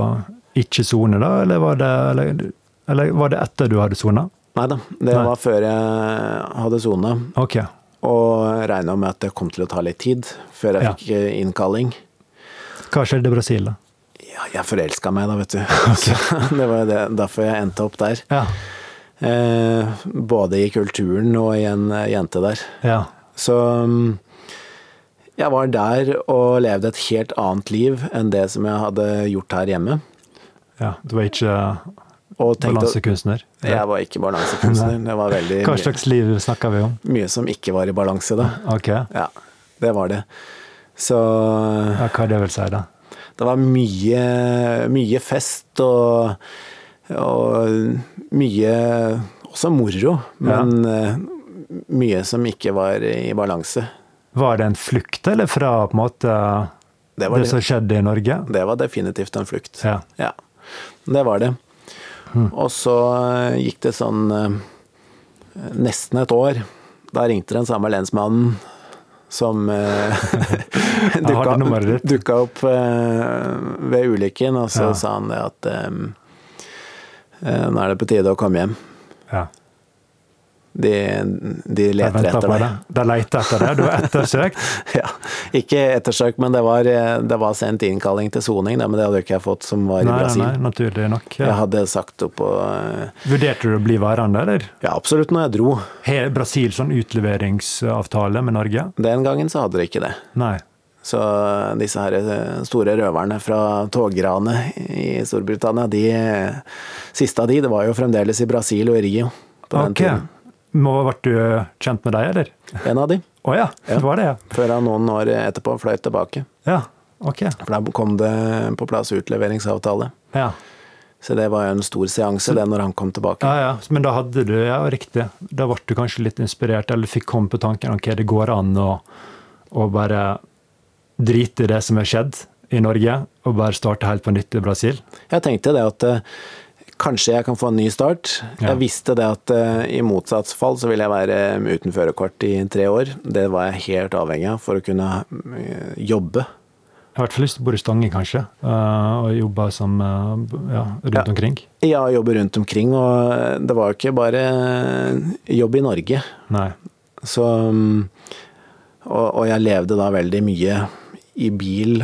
ikke sone, da, eller var det, eller, eller var det etter du hadde sona? Nei da, det Nei. var før jeg hadde sona. Okay. Og regna med at det kom til å ta litt tid før jeg ja. fikk eh, innkalling. Hva skjedde i Brasil, da? Ja, jeg forelska meg da, vet du. Så det var det, derfor jeg endte opp der. Ja. Eh, både i kulturen og i en eh, jente der. Ja. Så mm, jeg var der og levde et helt annet liv enn det som jeg hadde gjort her hjemme. Ja. Du var ikke balansekunstner? jeg var ikke balansekunstner. Det var veldig Hva slags liv snakka vi om? mye som ikke var i balanse da. Ok. Ja, Ja, det var det. Så hva det vil si, da? det var mye, mye fest og, og mye også moro, men ja. mye som ikke var i balanse. Var det en flukt, eller fra på en måte Det det, det. som skjedde i Norge? Det var definitivt en flukt. Ja. Ja, det var det. Og så eh, gikk det sånn eh, nesten et år. Da ringte den samme lensmannen som eh, dukka opp eh, ved ulykken, og så Ja. sa han det at nå er det på tide å komme hjem. Ja. De, de leter etter deg. det. De leter etter deg, Du er ettersøkt. Ja, ikke ettersøkt, men det var, eh, det var sendt innkalling til soning, men det hadde ikke jeg fått som var i Nei, Brasil. nei, naturlig nok. Jeg hadde sagt opp på eh, Vurderte du å bli værende, eller? Ja, absolutt når jeg dro. Har Brasil sånn utleveringsavtale med Norge? Den gangen så hadde de ikke det. Nei. Så disse her eh, store røverne fra togranet i Storbritannia, de siste av de, det var jo fremdeles i Brasil og i Rio på den Ok. tiden. Må Ble du kjent med deg, eller? En av de. Å ja, Ja. det var det, ja. Før han noen år etterpå fløy tilbake. Ja, ok. For da kom det på plass utleveringsavtale. Ja. Så det var jo en stor seanse, det, når han kom tilbake. ja, ja. Men da hadde du, ja, riktig. Da ble du kanskje litt inspirert, eller fikk komme på tanken ok, det går an å, å bare drite i det som har skjedd i Norge, og bare starte helt på nytt i Brasil. Jeg tenkte det at eh, kanskje jeg kan få en ny start. Ja. Jeg visste det at eh, i motsatt fall så ville jeg være eh, uten førerkort i tre år. Det var jeg helt avhengig av for å kunne eh, jobbe. Jeg har i hvert fall lyst til å bo i Stange, kanskje, eh, og jobbe som eh, ja, rundt Ja. omkring. Ja, jobbe rundt omkring, og det var jo ikke bare jobb i Norge. Nei. Så mm, og, og jeg levde da veldig mye i bil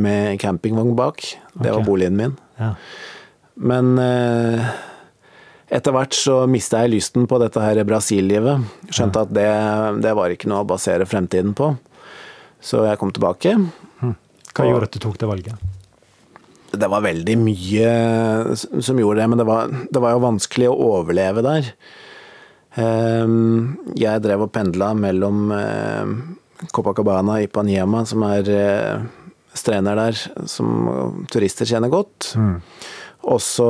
med campingvogn bak. Det var boligen min. Ja. Men eh, etter hvert så mista jeg lysten på dette her Brasil-livet. Skjønte at det, det var ikke noe å basere fremtiden på. Så jeg kom tilbake. Hva gjorde at du tok det valget? Det var veldig mye som gjorde det, men det var, det var jo vanskelig å overleve der. Ehm, Jeg drev og pendla mellom eh, Copacabana og Ipanema, som er eh, strender der som turister kjenner godt. Også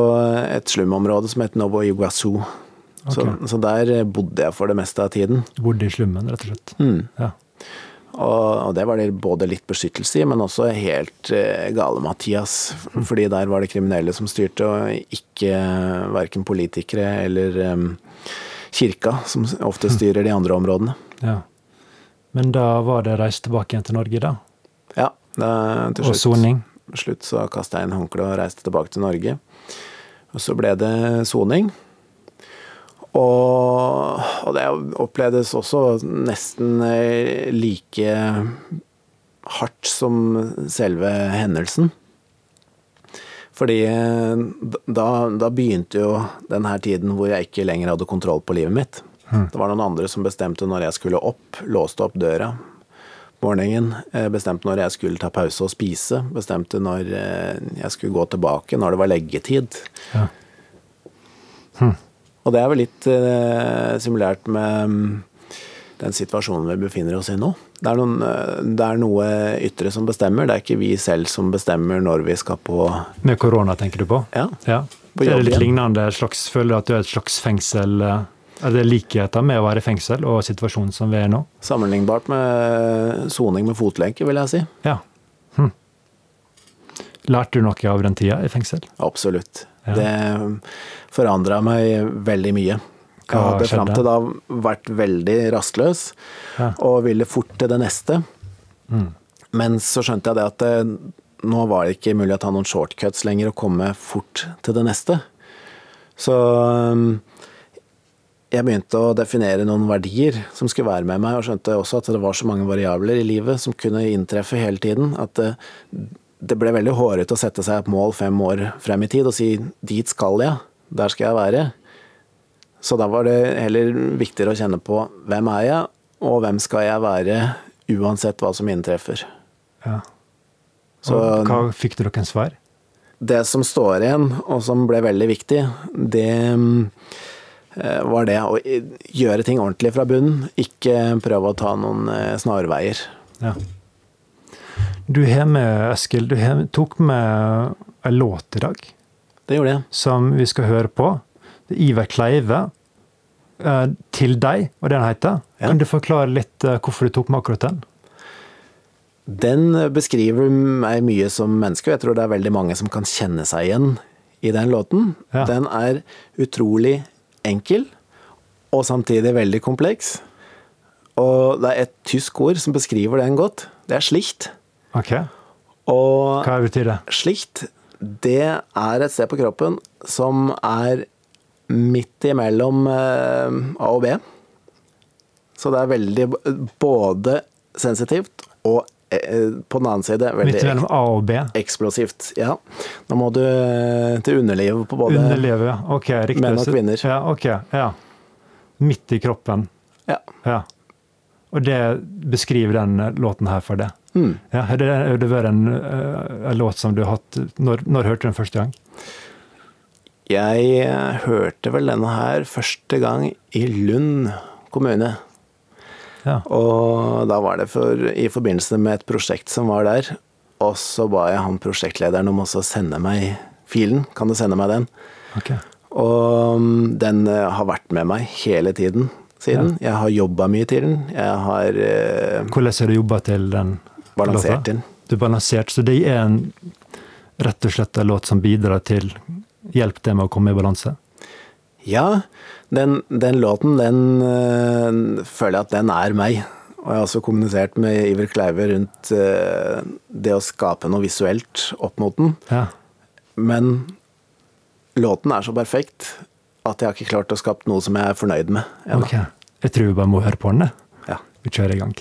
et slumområde som heter Novo Iguazu. Så, så der bodde jeg for det meste av tiden. Bodde i slummen, rett og slett. Mm. Ja. Og, det var det både litt beskyttelse i, men også helt eh, gale Mathias. Fordi der var det kriminelle som styrte, og ikke eh, verken politikere eller um, kirka, som ofte styrer de andre områdene. ja. Men da var det reist tilbake igjen til Norge, da? Ja, da, til Og slutt, soning? slutt så kasta jeg inn håndkleet og reiste tilbake til Norge. Og så ble det soning. Og, og det opplevdes også nesten eh, like hardt som selve hendelsen. Fordi eh, da, da begynte jo den her tiden hvor jeg ikke lenger hadde kontroll på livet mitt. Det var noen andre som bestemte når jeg skulle opp, låste opp døra morgenen. eh, Bestemte når jeg skulle ta pause og spise. Bestemte når eh, jeg skulle gå tilbake, når det var leggetid. Ja. Og det er vel litt eh, simulert med mm, den situasjonen vi befinner oss i nå. Det er, noen, eh, det er noe ytre som bestemmer, det er ikke vi selv som bestemmer når vi skal på Med korona, tenker du på? Ja. Ja. På er litt lignende? Slags, føler du at du er et slags fengsel? eh, Er det likheter med å være i fengsel og situasjonen som vi er i nå? Sammenlignbart med soning med fotlenke, vil jeg si. Ja. Hm. Lærte du noe av den tida i fengsel? Absolutt. Ja. Det forandra meg veldig mye. Jeg hadde fram til da vært veldig rastløs Ja. og ville fort til det neste. Mm. Men så skjønte jeg det at det, nå var det ikke mulig å ta noen shortcuts lenger og komme fort til det neste. Så jeg begynte å definere noen verdier som skulle være med meg, og skjønte også at det var så mange variabler i livet som kunne inntreffe hele tiden, at det, det ble veldig hårete å sette seg et mål fem år frem i tid og si 'dit skal jeg', der skal jeg være. Så da var det heller viktigere å kjenne på hvem er jeg, og hvem skal jeg være uansett hva som inntreffer. Ja. Så hva fikk dere en svar? det som står igjen, og som ble veldig viktig, det var det å gjøre ting ordentlig fra bunnen. Ikke prøve å ta noen eh, snarveier. Ja. Du har med, Eskil, du har, tok med en låt i dag Det gjorde jeg. som vi skal høre på. Det er Iver Kleive, eh, 'Til deg', og den heter. Ja. Kan du forklare litt eh, hvorfor du tok med akkurat den? Den beskriver meg mye som menneske, og jeg tror det er veldig mange som kan kjenne seg igjen i den låten. Ja. Den er utrolig enkel, og samtidig veldig kompleks. Og det er et tysk ord som beskriver den godt. Det er slicht. Okay. Og Hva betyr det? slikt, det er et sted på kroppen som er midt imellom eh, A og B. Så det er veldig både sensitivt og eh, på den annen side veldig Midt mellom A og B? eksplosivt. Ja. Nå må du eh, til underlivet på både Underlivet, ja. Ok, riktig. menn og kvinner. Ja, ok, ja. Midt i kroppen. Ja. Ja. Og det beskriver den eh, låten her for det. Mm. Ja, har det, det vært en, eh, en låt som du har hatt Når, når hørte du den første gang? Jeg eh, hørte vel denne her første gang i Lund kommune. Ja. Og da var det for, i forbindelse med et prosjekt som var der. Og så ba jeg han prosjektlederen om også å sende meg filen. Kan du sende meg den? Okay. Og mm, den eh, har vært med meg hele tiden siden. Jeg har jobba mye til den. Jeg har eh, Hvordan har du jobba til den balansert den. Du balansert, så det er en, rett og slett en låt som bidrar til hjelp til med å komme i balanse? Ja, den, den låten, den øh, føler jeg at den er meg. Og jeg har også kommunisert med Iver Kleive rundt øh, det å skape noe visuelt opp mot den. Ja. Men låten er så perfekt at jeg har ikke klart å skape noe som jeg er fornøyd med ennå. Ok. Jeg tror vi bare må høre på den. Ja. Vi kjører i gang.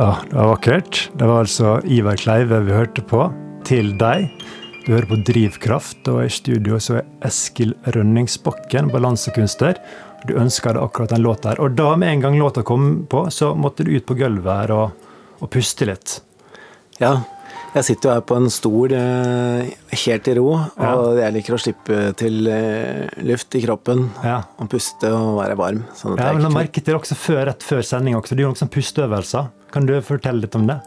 Ja, det var vakkert. Det var altså Ivar Kleive vi hørte på. Til deg. Du hører på Drivkraft, og i studio så er Eskil Rønningsbakken, balansekunstner. Du ønska deg akkurat den låta her. Og da med en gang låta kom på, så måtte du ut på gulvet her og, og puste litt. Ja, jeg sitter jo her på en stol eh, helt i ro, og jeg liker å slippe til eh, luft i kroppen. Ja. Og puste og være varm. Sånn Ja, men jeg merket det også før, rett før sending også. Du gjorde noen pusteøvelser. Kan du fortelle litt om det?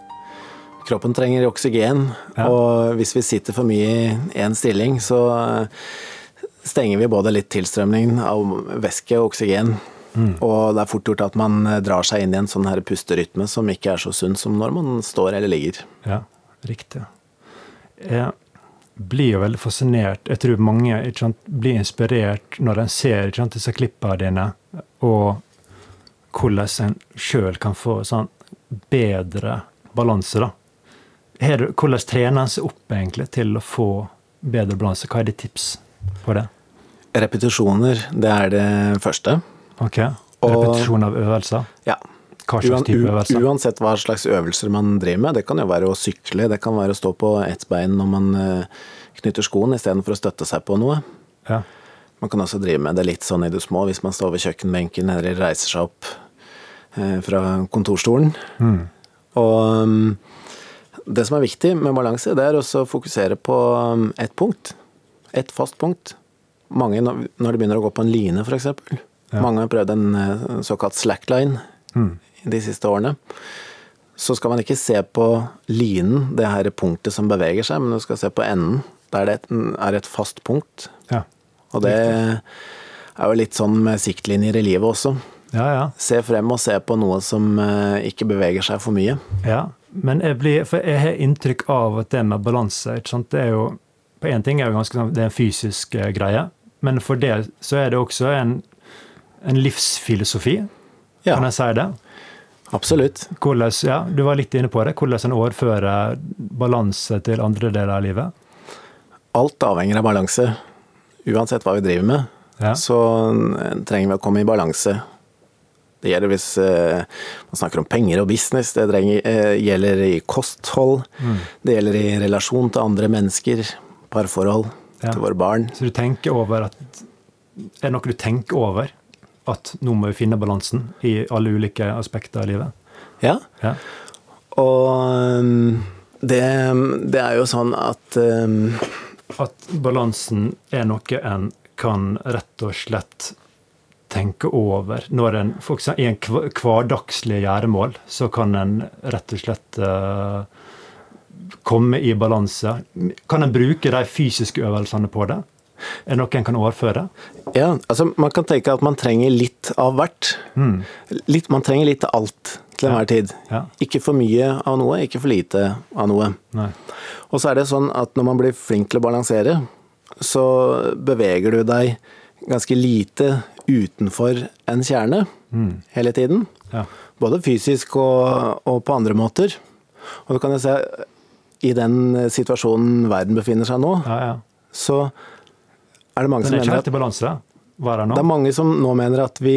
Kroppen trenger oksygen, Ja. og hvis vi sitter for mye i én stilling, så eh, stenger vi både litt tilstrømning av væske og oksygen. Mm. Og det er fort gjort at man eh, drar seg inn i en sånn her pusterytme som ikke er så sunn som når man står eller ligger. Ja, riktig. Jeg blir jo veldig fascinert. Jeg tror mange sant, blir inspirert når en ser sant, disse klippene dine, og hvordan en sjøl kan få sånn bedre balanse. da. Hvordan trener en seg opp egentlig til å få bedre balanse? Hva er ditt tips på det? Repetisjoner, det er det første. Ok, Repetisjon av øvelser? Ja. Hva slags type øvelser? uansett hva slags øvelser man driver med. Det kan jo være å sykle, det kan være å stå på ett bein når man eh, knytter skoen istedenfor å støtte seg på noe. Ja. Man kan også drive med det litt sånn i det små hvis man står ved kjøkkenbenken eller reiser seg opp fra kontorstolen. Mm. Og um, det som er viktig med balanse, det er også å fokusere på um, ett punkt. Ett fast punkt. Mange, når de begynner å gå på en line, f.eks. Ja. Mange har prøvd en eh, såkalt slackline Mm. de siste årene. Så skal man ikke se på linen, det her punktet som beveger seg, men du skal se på enden, der det er et fast punkt. Ja. Og det er jo litt sånn med siktlinjer i livet også. Ja, ja. Se frem og se på noe som eh, ikke beveger seg for mye. Ja, men jeg, blir, for jeg har inntrykk av at det med balanse? Det er jo, På én ting er jo ganske sånn, det er en fysisk eh, greie, men for det så er det også en, en livsfilosofi. Ja, Kan jeg si det? absolutt. Hvordan, ja, du var litt inne på det. Hvordan en overfører balanse til andre deler av livet. Alt avhenger av balanse. Uansett hva vi driver med, Ja. så trenger vi å komme i balanse. Det gjelder hvis eh, man snakker om penger og business, det eh, gjelder i kosthold, Mm. det gjelder i relasjon til andre mennesker, parforhold, Ja. til våre barn. Så du tenker over at Er det noe du tenker over? At nå må vi finne balansen i alle ulike aspekter av livet? Ja, Ja. og um, det, det er jo sånn at um, At balansen er noe en kan rett og slett tenke over. Når en, for eksempel, I en hverdagslig gjøremål så kan en rett og slett uh, komme i balanse. Kan en bruke de fysiske øvelsene på det? Er det noe en kan overføre? Ja, altså man kan tenke at man trenger litt av hvert. Mm. Litt, man trenger litt av alt til enhver tid. Ja. Ikke for mye av noe, ikke for lite av noe. Nei. Og så er det sånn at når man blir flink til å balansere, så beveger du deg ganske lite utenfor en kjerne Mm. hele tiden. Ja. Både fysisk og, og på andre måter. Og du kan jo se, i den situasjonen verden befinner seg nå, ja, ja. så er det mange som er mener helt at i balanse. er det nå? det er mange som nå mener at vi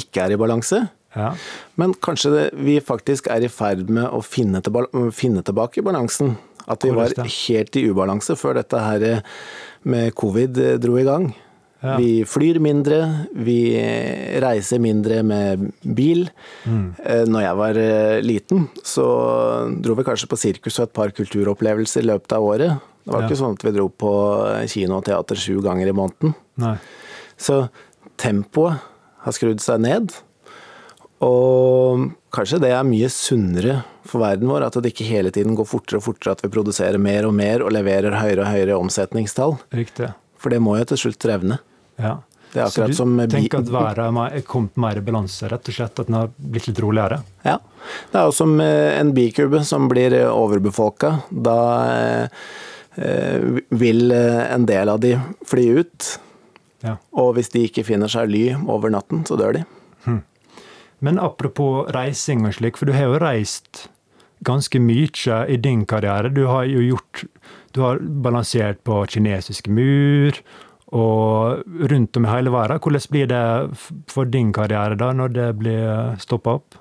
ikke er i balanse. Ja. Men kanskje det, vi faktisk er i ferd med å finne, tilba finne tilbake balansen. At vi var helt i ubalanse før dette her med covid eh, dro i gang. Ja. Vi flyr mindre, vi reiser mindre med bil. Mm. Eh, Når jeg var eh, liten, så dro vi kanskje på sirkus og et par kulturopplevelser i løpet av året. Det var Ja. ikke sånn at vi dro på kino og teater sju ganger i måneden. Nei. Så tempoet har skrudd seg ned. Og kanskje det er mye sunnere for verden vår, at det ikke hele tiden går fortere og fortere at vi produserer mer og mer og leverer høyere og høyere omsetningstall. Riktig. For det må jo til slutt revne. Ja. Det er akkurat du som med bi- tenker at været er kommet mer i balanse, rett og slett? At den har blitt litt roligere? Ja. Det er jo som en bikube som blir eh, overbefolka. Da eh, eh, vil en del av de fly ut. Ja. Og hvis de ikke finner seg ly over natten, så dør de. Men apropos reising og slik, for du har jo reist ganske mye i din karriere. Du har jo gjort Du har balansert på kinesiske mur og rundt om i hele verden. Hvordan blir det for din karriere da, når det blir stoppa opp?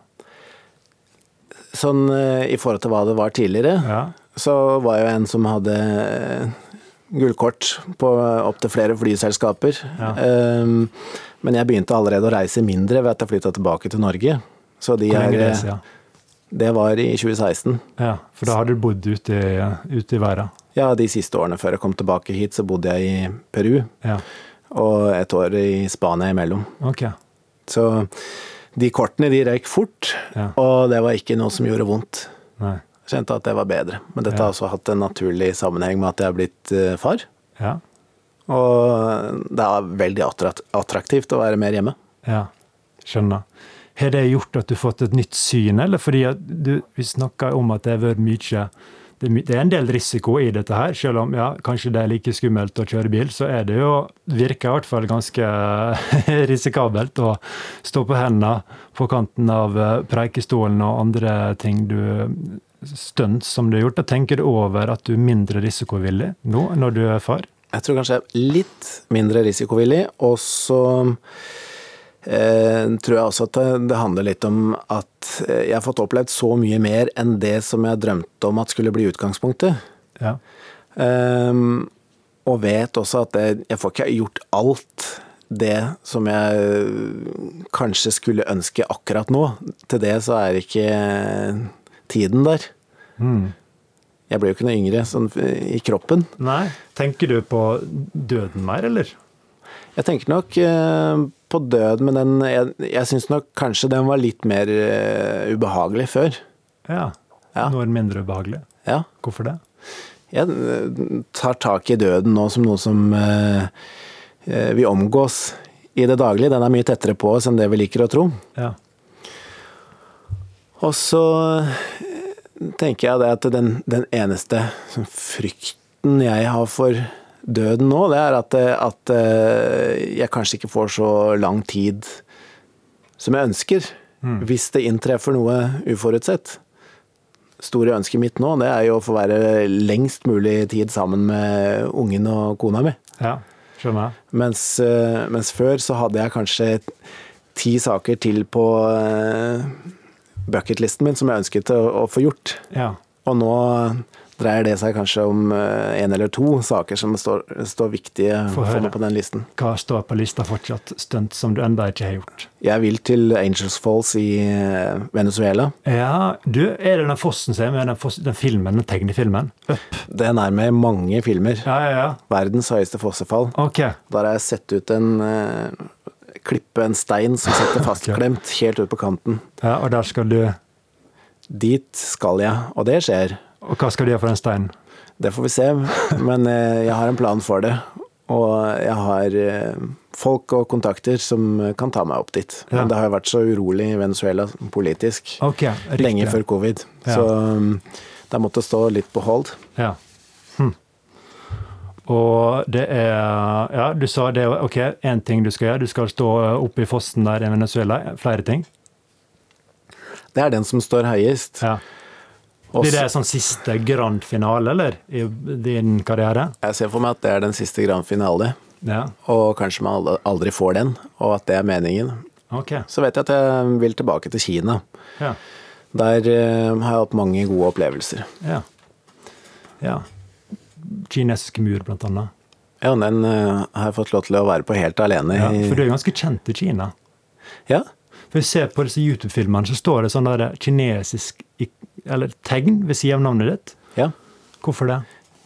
sånn eh, i forhold til hva det var tidligere, Ja. så var jeg en som hadde eh, gullkort på opptil flere flyselskaper. Ja. Um, men jeg begynte allerede å reise mindre ved at jeg flytta tilbake til Norge. Så de er, det siden? det var i 2016. Ja, for da hadde du bodd ute i, ute i verden. Ja, de siste årene før jeg kom tilbake hit, så bodde jeg i Peru. Ja, Og et år i Spania imellom. Okay. Så de kortene de røyk fort, Ja. og det var ikke noe som gjorde vondt. Nei. Jeg kjente at det var bedre. Men dette Ja. har også hatt en naturlig sammenheng med at jeg har blitt eh, far. Ja, Og det er veldig attraktivt å være mer hjemme. ja. Skjønner. Har det gjort at du har fått et nytt syn, eller fordi du, vi snakker om at det har vært mye det er en del risiko i dette her, selv om ja, kanskje det er like skummelt å kjøre bil, så er det jo, virker i hvert fall ganske risikabelt å stå på hendene på kanten av eh, preikestolen og andre ting du stunt som du har gjort. Da tenker du over at du er mindre risikovillig nå når du er far? Jeg tror kanskje jeg er litt mindre risikovillig, og så tror jeg også at det, handler litt om at eh, jeg har fått opplevd så mye mer enn det som jeg drømte om at skulle bli utgangspunktet. Ja. Ehm, og vet også at jeg får ikke gjort alt det som jeg kanskje skulle ønske akkurat nå. Til det så er ikke tiden der. Mm. Jeg blir jo ikke noe yngre sånn i kroppen. Nei. Tenker du på døden mer, eller? Jeg tenker nok eh, på død, men den, jeg, jeg syns nok kanskje den var litt mer uh, ubehagelig før. Ja. Ja. Nå er mindre ubehagelig. Ja. Hvorfor det? Jeg tar tak i døden nå som noe som eh, vi omgås i det daglige. Den er mye tettere på oss enn det vi liker å tro. Ja. Og så tenker jeg det at den, den eneste frykten jeg har for døden nå, det er at, eh, at eh, jeg kanskje ikke får så lang tid som jeg ønsker. Hvis det inntreffer noe uforutsett. Store ønsket mitt nå, det er jo å få være lengst mulig tid sammen med ungen og kona mi. ja. Skjønner jeg. Mens, eh, mens før så hadde jeg kanskje ti saker til på bucketlisten min som jeg ønsket å, å få gjort. Ja. Og nå dreier det seg kanskje om én eller to saker som står, står viktige for meg på den listen. Hva står på lista fortsatt? Stunt som du enda ikke har gjort? Jeg vil til Angels Falls i eh, Venezuela. Ja, du, er det den fossen som er med, den, filmen, den tegnefilmen? Up. Den er med i mange filmer. Ja, ja, ja. Verdens høyeste fossefall. Ok. Der har jeg sett ut en eh, klippe, en stein som sitter fastklemt helt ut på kanten. Ja, og der skal du Dit skal jeg, og det skjer. Og hva skal du gjøre for den steinen? Det får vi se, men eh, jeg har en plan for det. Og jeg har eh, folk og kontakter som kan ta meg opp dit. Ja. Men det har vært så urolig i Venezuela politisk okay, lenge før covid. Ja. Så det det måtte stå litt på hold. Ja. Hm. Og det er Ja, du sa det ok, én ting du skal gjøre. Du skal stå oppe i fossen der i Venezuela. Flere ting. Det er den som står høyest. Ja. Blir det sånn siste grand finale, eller? I din karriere? Jeg ser for meg at det er den siste grand finale, Ja. og kanskje man aldri- aldri får den, og at det er meningen. Okay. Så vet jeg at jeg vil tilbake til Kina. Ja. Der uh, har jeg hatt mange gode opplevelser. Ja. ja. Kinesisk mur, blant annet. Ja, den uh, har jeg fått lov til å være på helt alene Ja, for du er ganske kjent i Kina. Ja, For jeg ser på disse YouTube-filmene, så står det sånn der kinesisk eller tegn ved siden av navnet ditt. ja. Hvorfor det?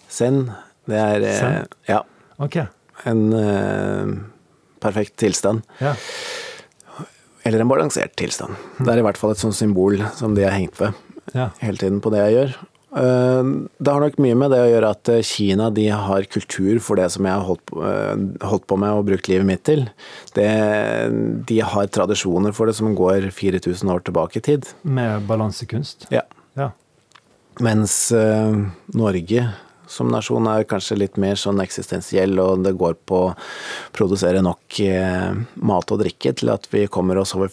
Zen, det er eh, Zen? ja, Okay. en eh, perfekt tilstand. Ja. Eller en balansert tilstand. Det er i hvert fall et sånt symbol som de har hengt ved ja. hele tiden på det jeg gjør. Eh, Det har nok mye med det å gjøre at eh, Kina de har kultur for det som jeg har holdt eh, holdt på med og brukt livet mitt til. Det, de har tradisjoner for det som går 4000 år tilbake i tid. Med balansekunst. Ja. Ja. Mens Norge som nasjon er kanskje litt mer sånn eksistensiell, og det går på å produsere nok eh, mat og drikke til at vi kommer oss over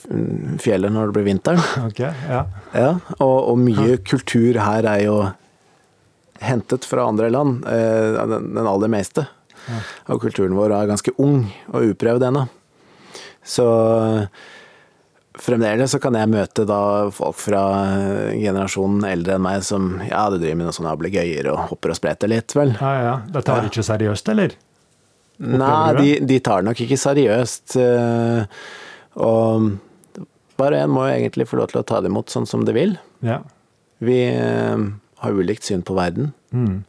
fjellet når det blir vinteren. Okay, Ja. Ja, og, og mye kultur her er jo hentet fra andre land, eh, den, aller meste. Og kulturen vår er ganske ung og uprøvd ennå. Så fremdeles så kan jeg møte da folk fra generasjonen eldre enn meg som ja, du driver med noe sånn ablegøyer og hopper og spretter litt, vel. Ja, ja. Det tar de ikke seriøst, eller? Nei, de, de tar det nok ikke seriøst. eh, Og bare en må jo egentlig få lov til å ta det imot sånn som det vil. Ja. Vi eh, har ulikt syn på verden. Mm.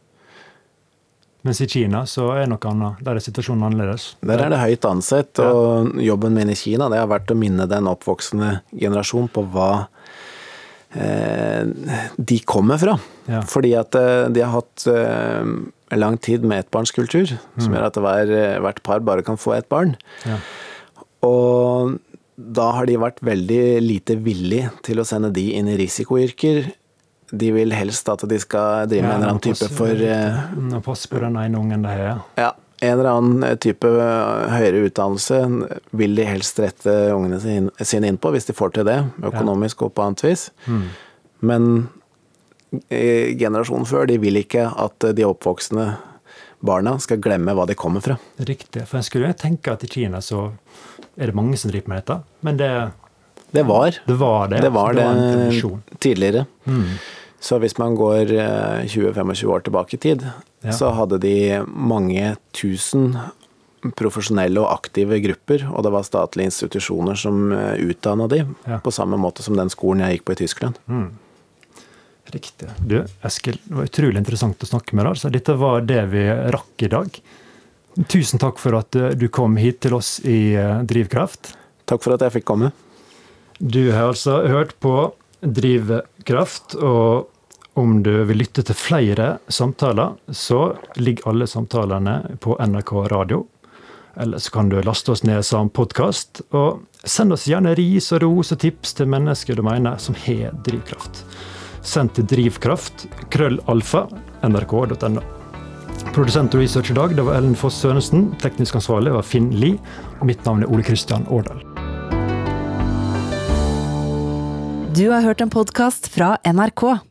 Mens i Kina så er det noe annet. Der er situasjonen annerledes. Der er det høyt ansett, og jobben min i Kina det har vært å minne den oppvoksende generasjon på hva eh, de kommer fra. Ja. Fordi at eh, de har hatt eh, lang tid med ettbarnskultur, som gjør at hver, hvert par bare kan få ett barn. Ja. Og da har de vært veldig lite villig til å sende de inn i risikoyrker. De vil helst at de skal drive med en eller annen type for eh, Nå Pass på den ene ungen de har. ja, en eller annen type høyere utdannelse vil de helst rette ungene sine inn på, hvis de får til det, økonomisk og på annet vis. Men eh, generasjonen før, de vil ikke at de oppvoksende barna skal glemme hva de kommer fra. Riktig. For en skulle jo tenke at i Kina så er det mange som driver med dette. Men det, Det var. det var det. Det var det tidligere. Mm. Så hvis man går eh, 20-25 år tilbake i tid, Ja. så hadde de mange tusen profesjonelle og aktive grupper, og det var statlige institusjoner som utdanna de, Ja. på samme måte som den skolen jeg gikk på i Tyskland. Riktig. Du, Eskil, det var utrolig interessant å snakke med deg. Så dette var det vi rakk i dag. Tusen takk for at eh, du kom hit til oss i eh, Drivkraft. Takk for at jeg fikk komme. Du har altså hørt på Drivkraft, og om du vil lytte til flere samtaler, så ligger alle samtalene på NRK radio. Eller så kan du laste oss ned som podkast, og send oss gjerne ris og ros og tips til mennesker du mener som har drivkraft. Send til drivkraft, krøllalfa, nrk.no. Produsent og research i dag det var Ellen Foss Sørensen. Teknisk ansvarlig var Finn Lie. Og mitt navn er Ole Kristian Årdal. Du har hørt en podkast fra NRK.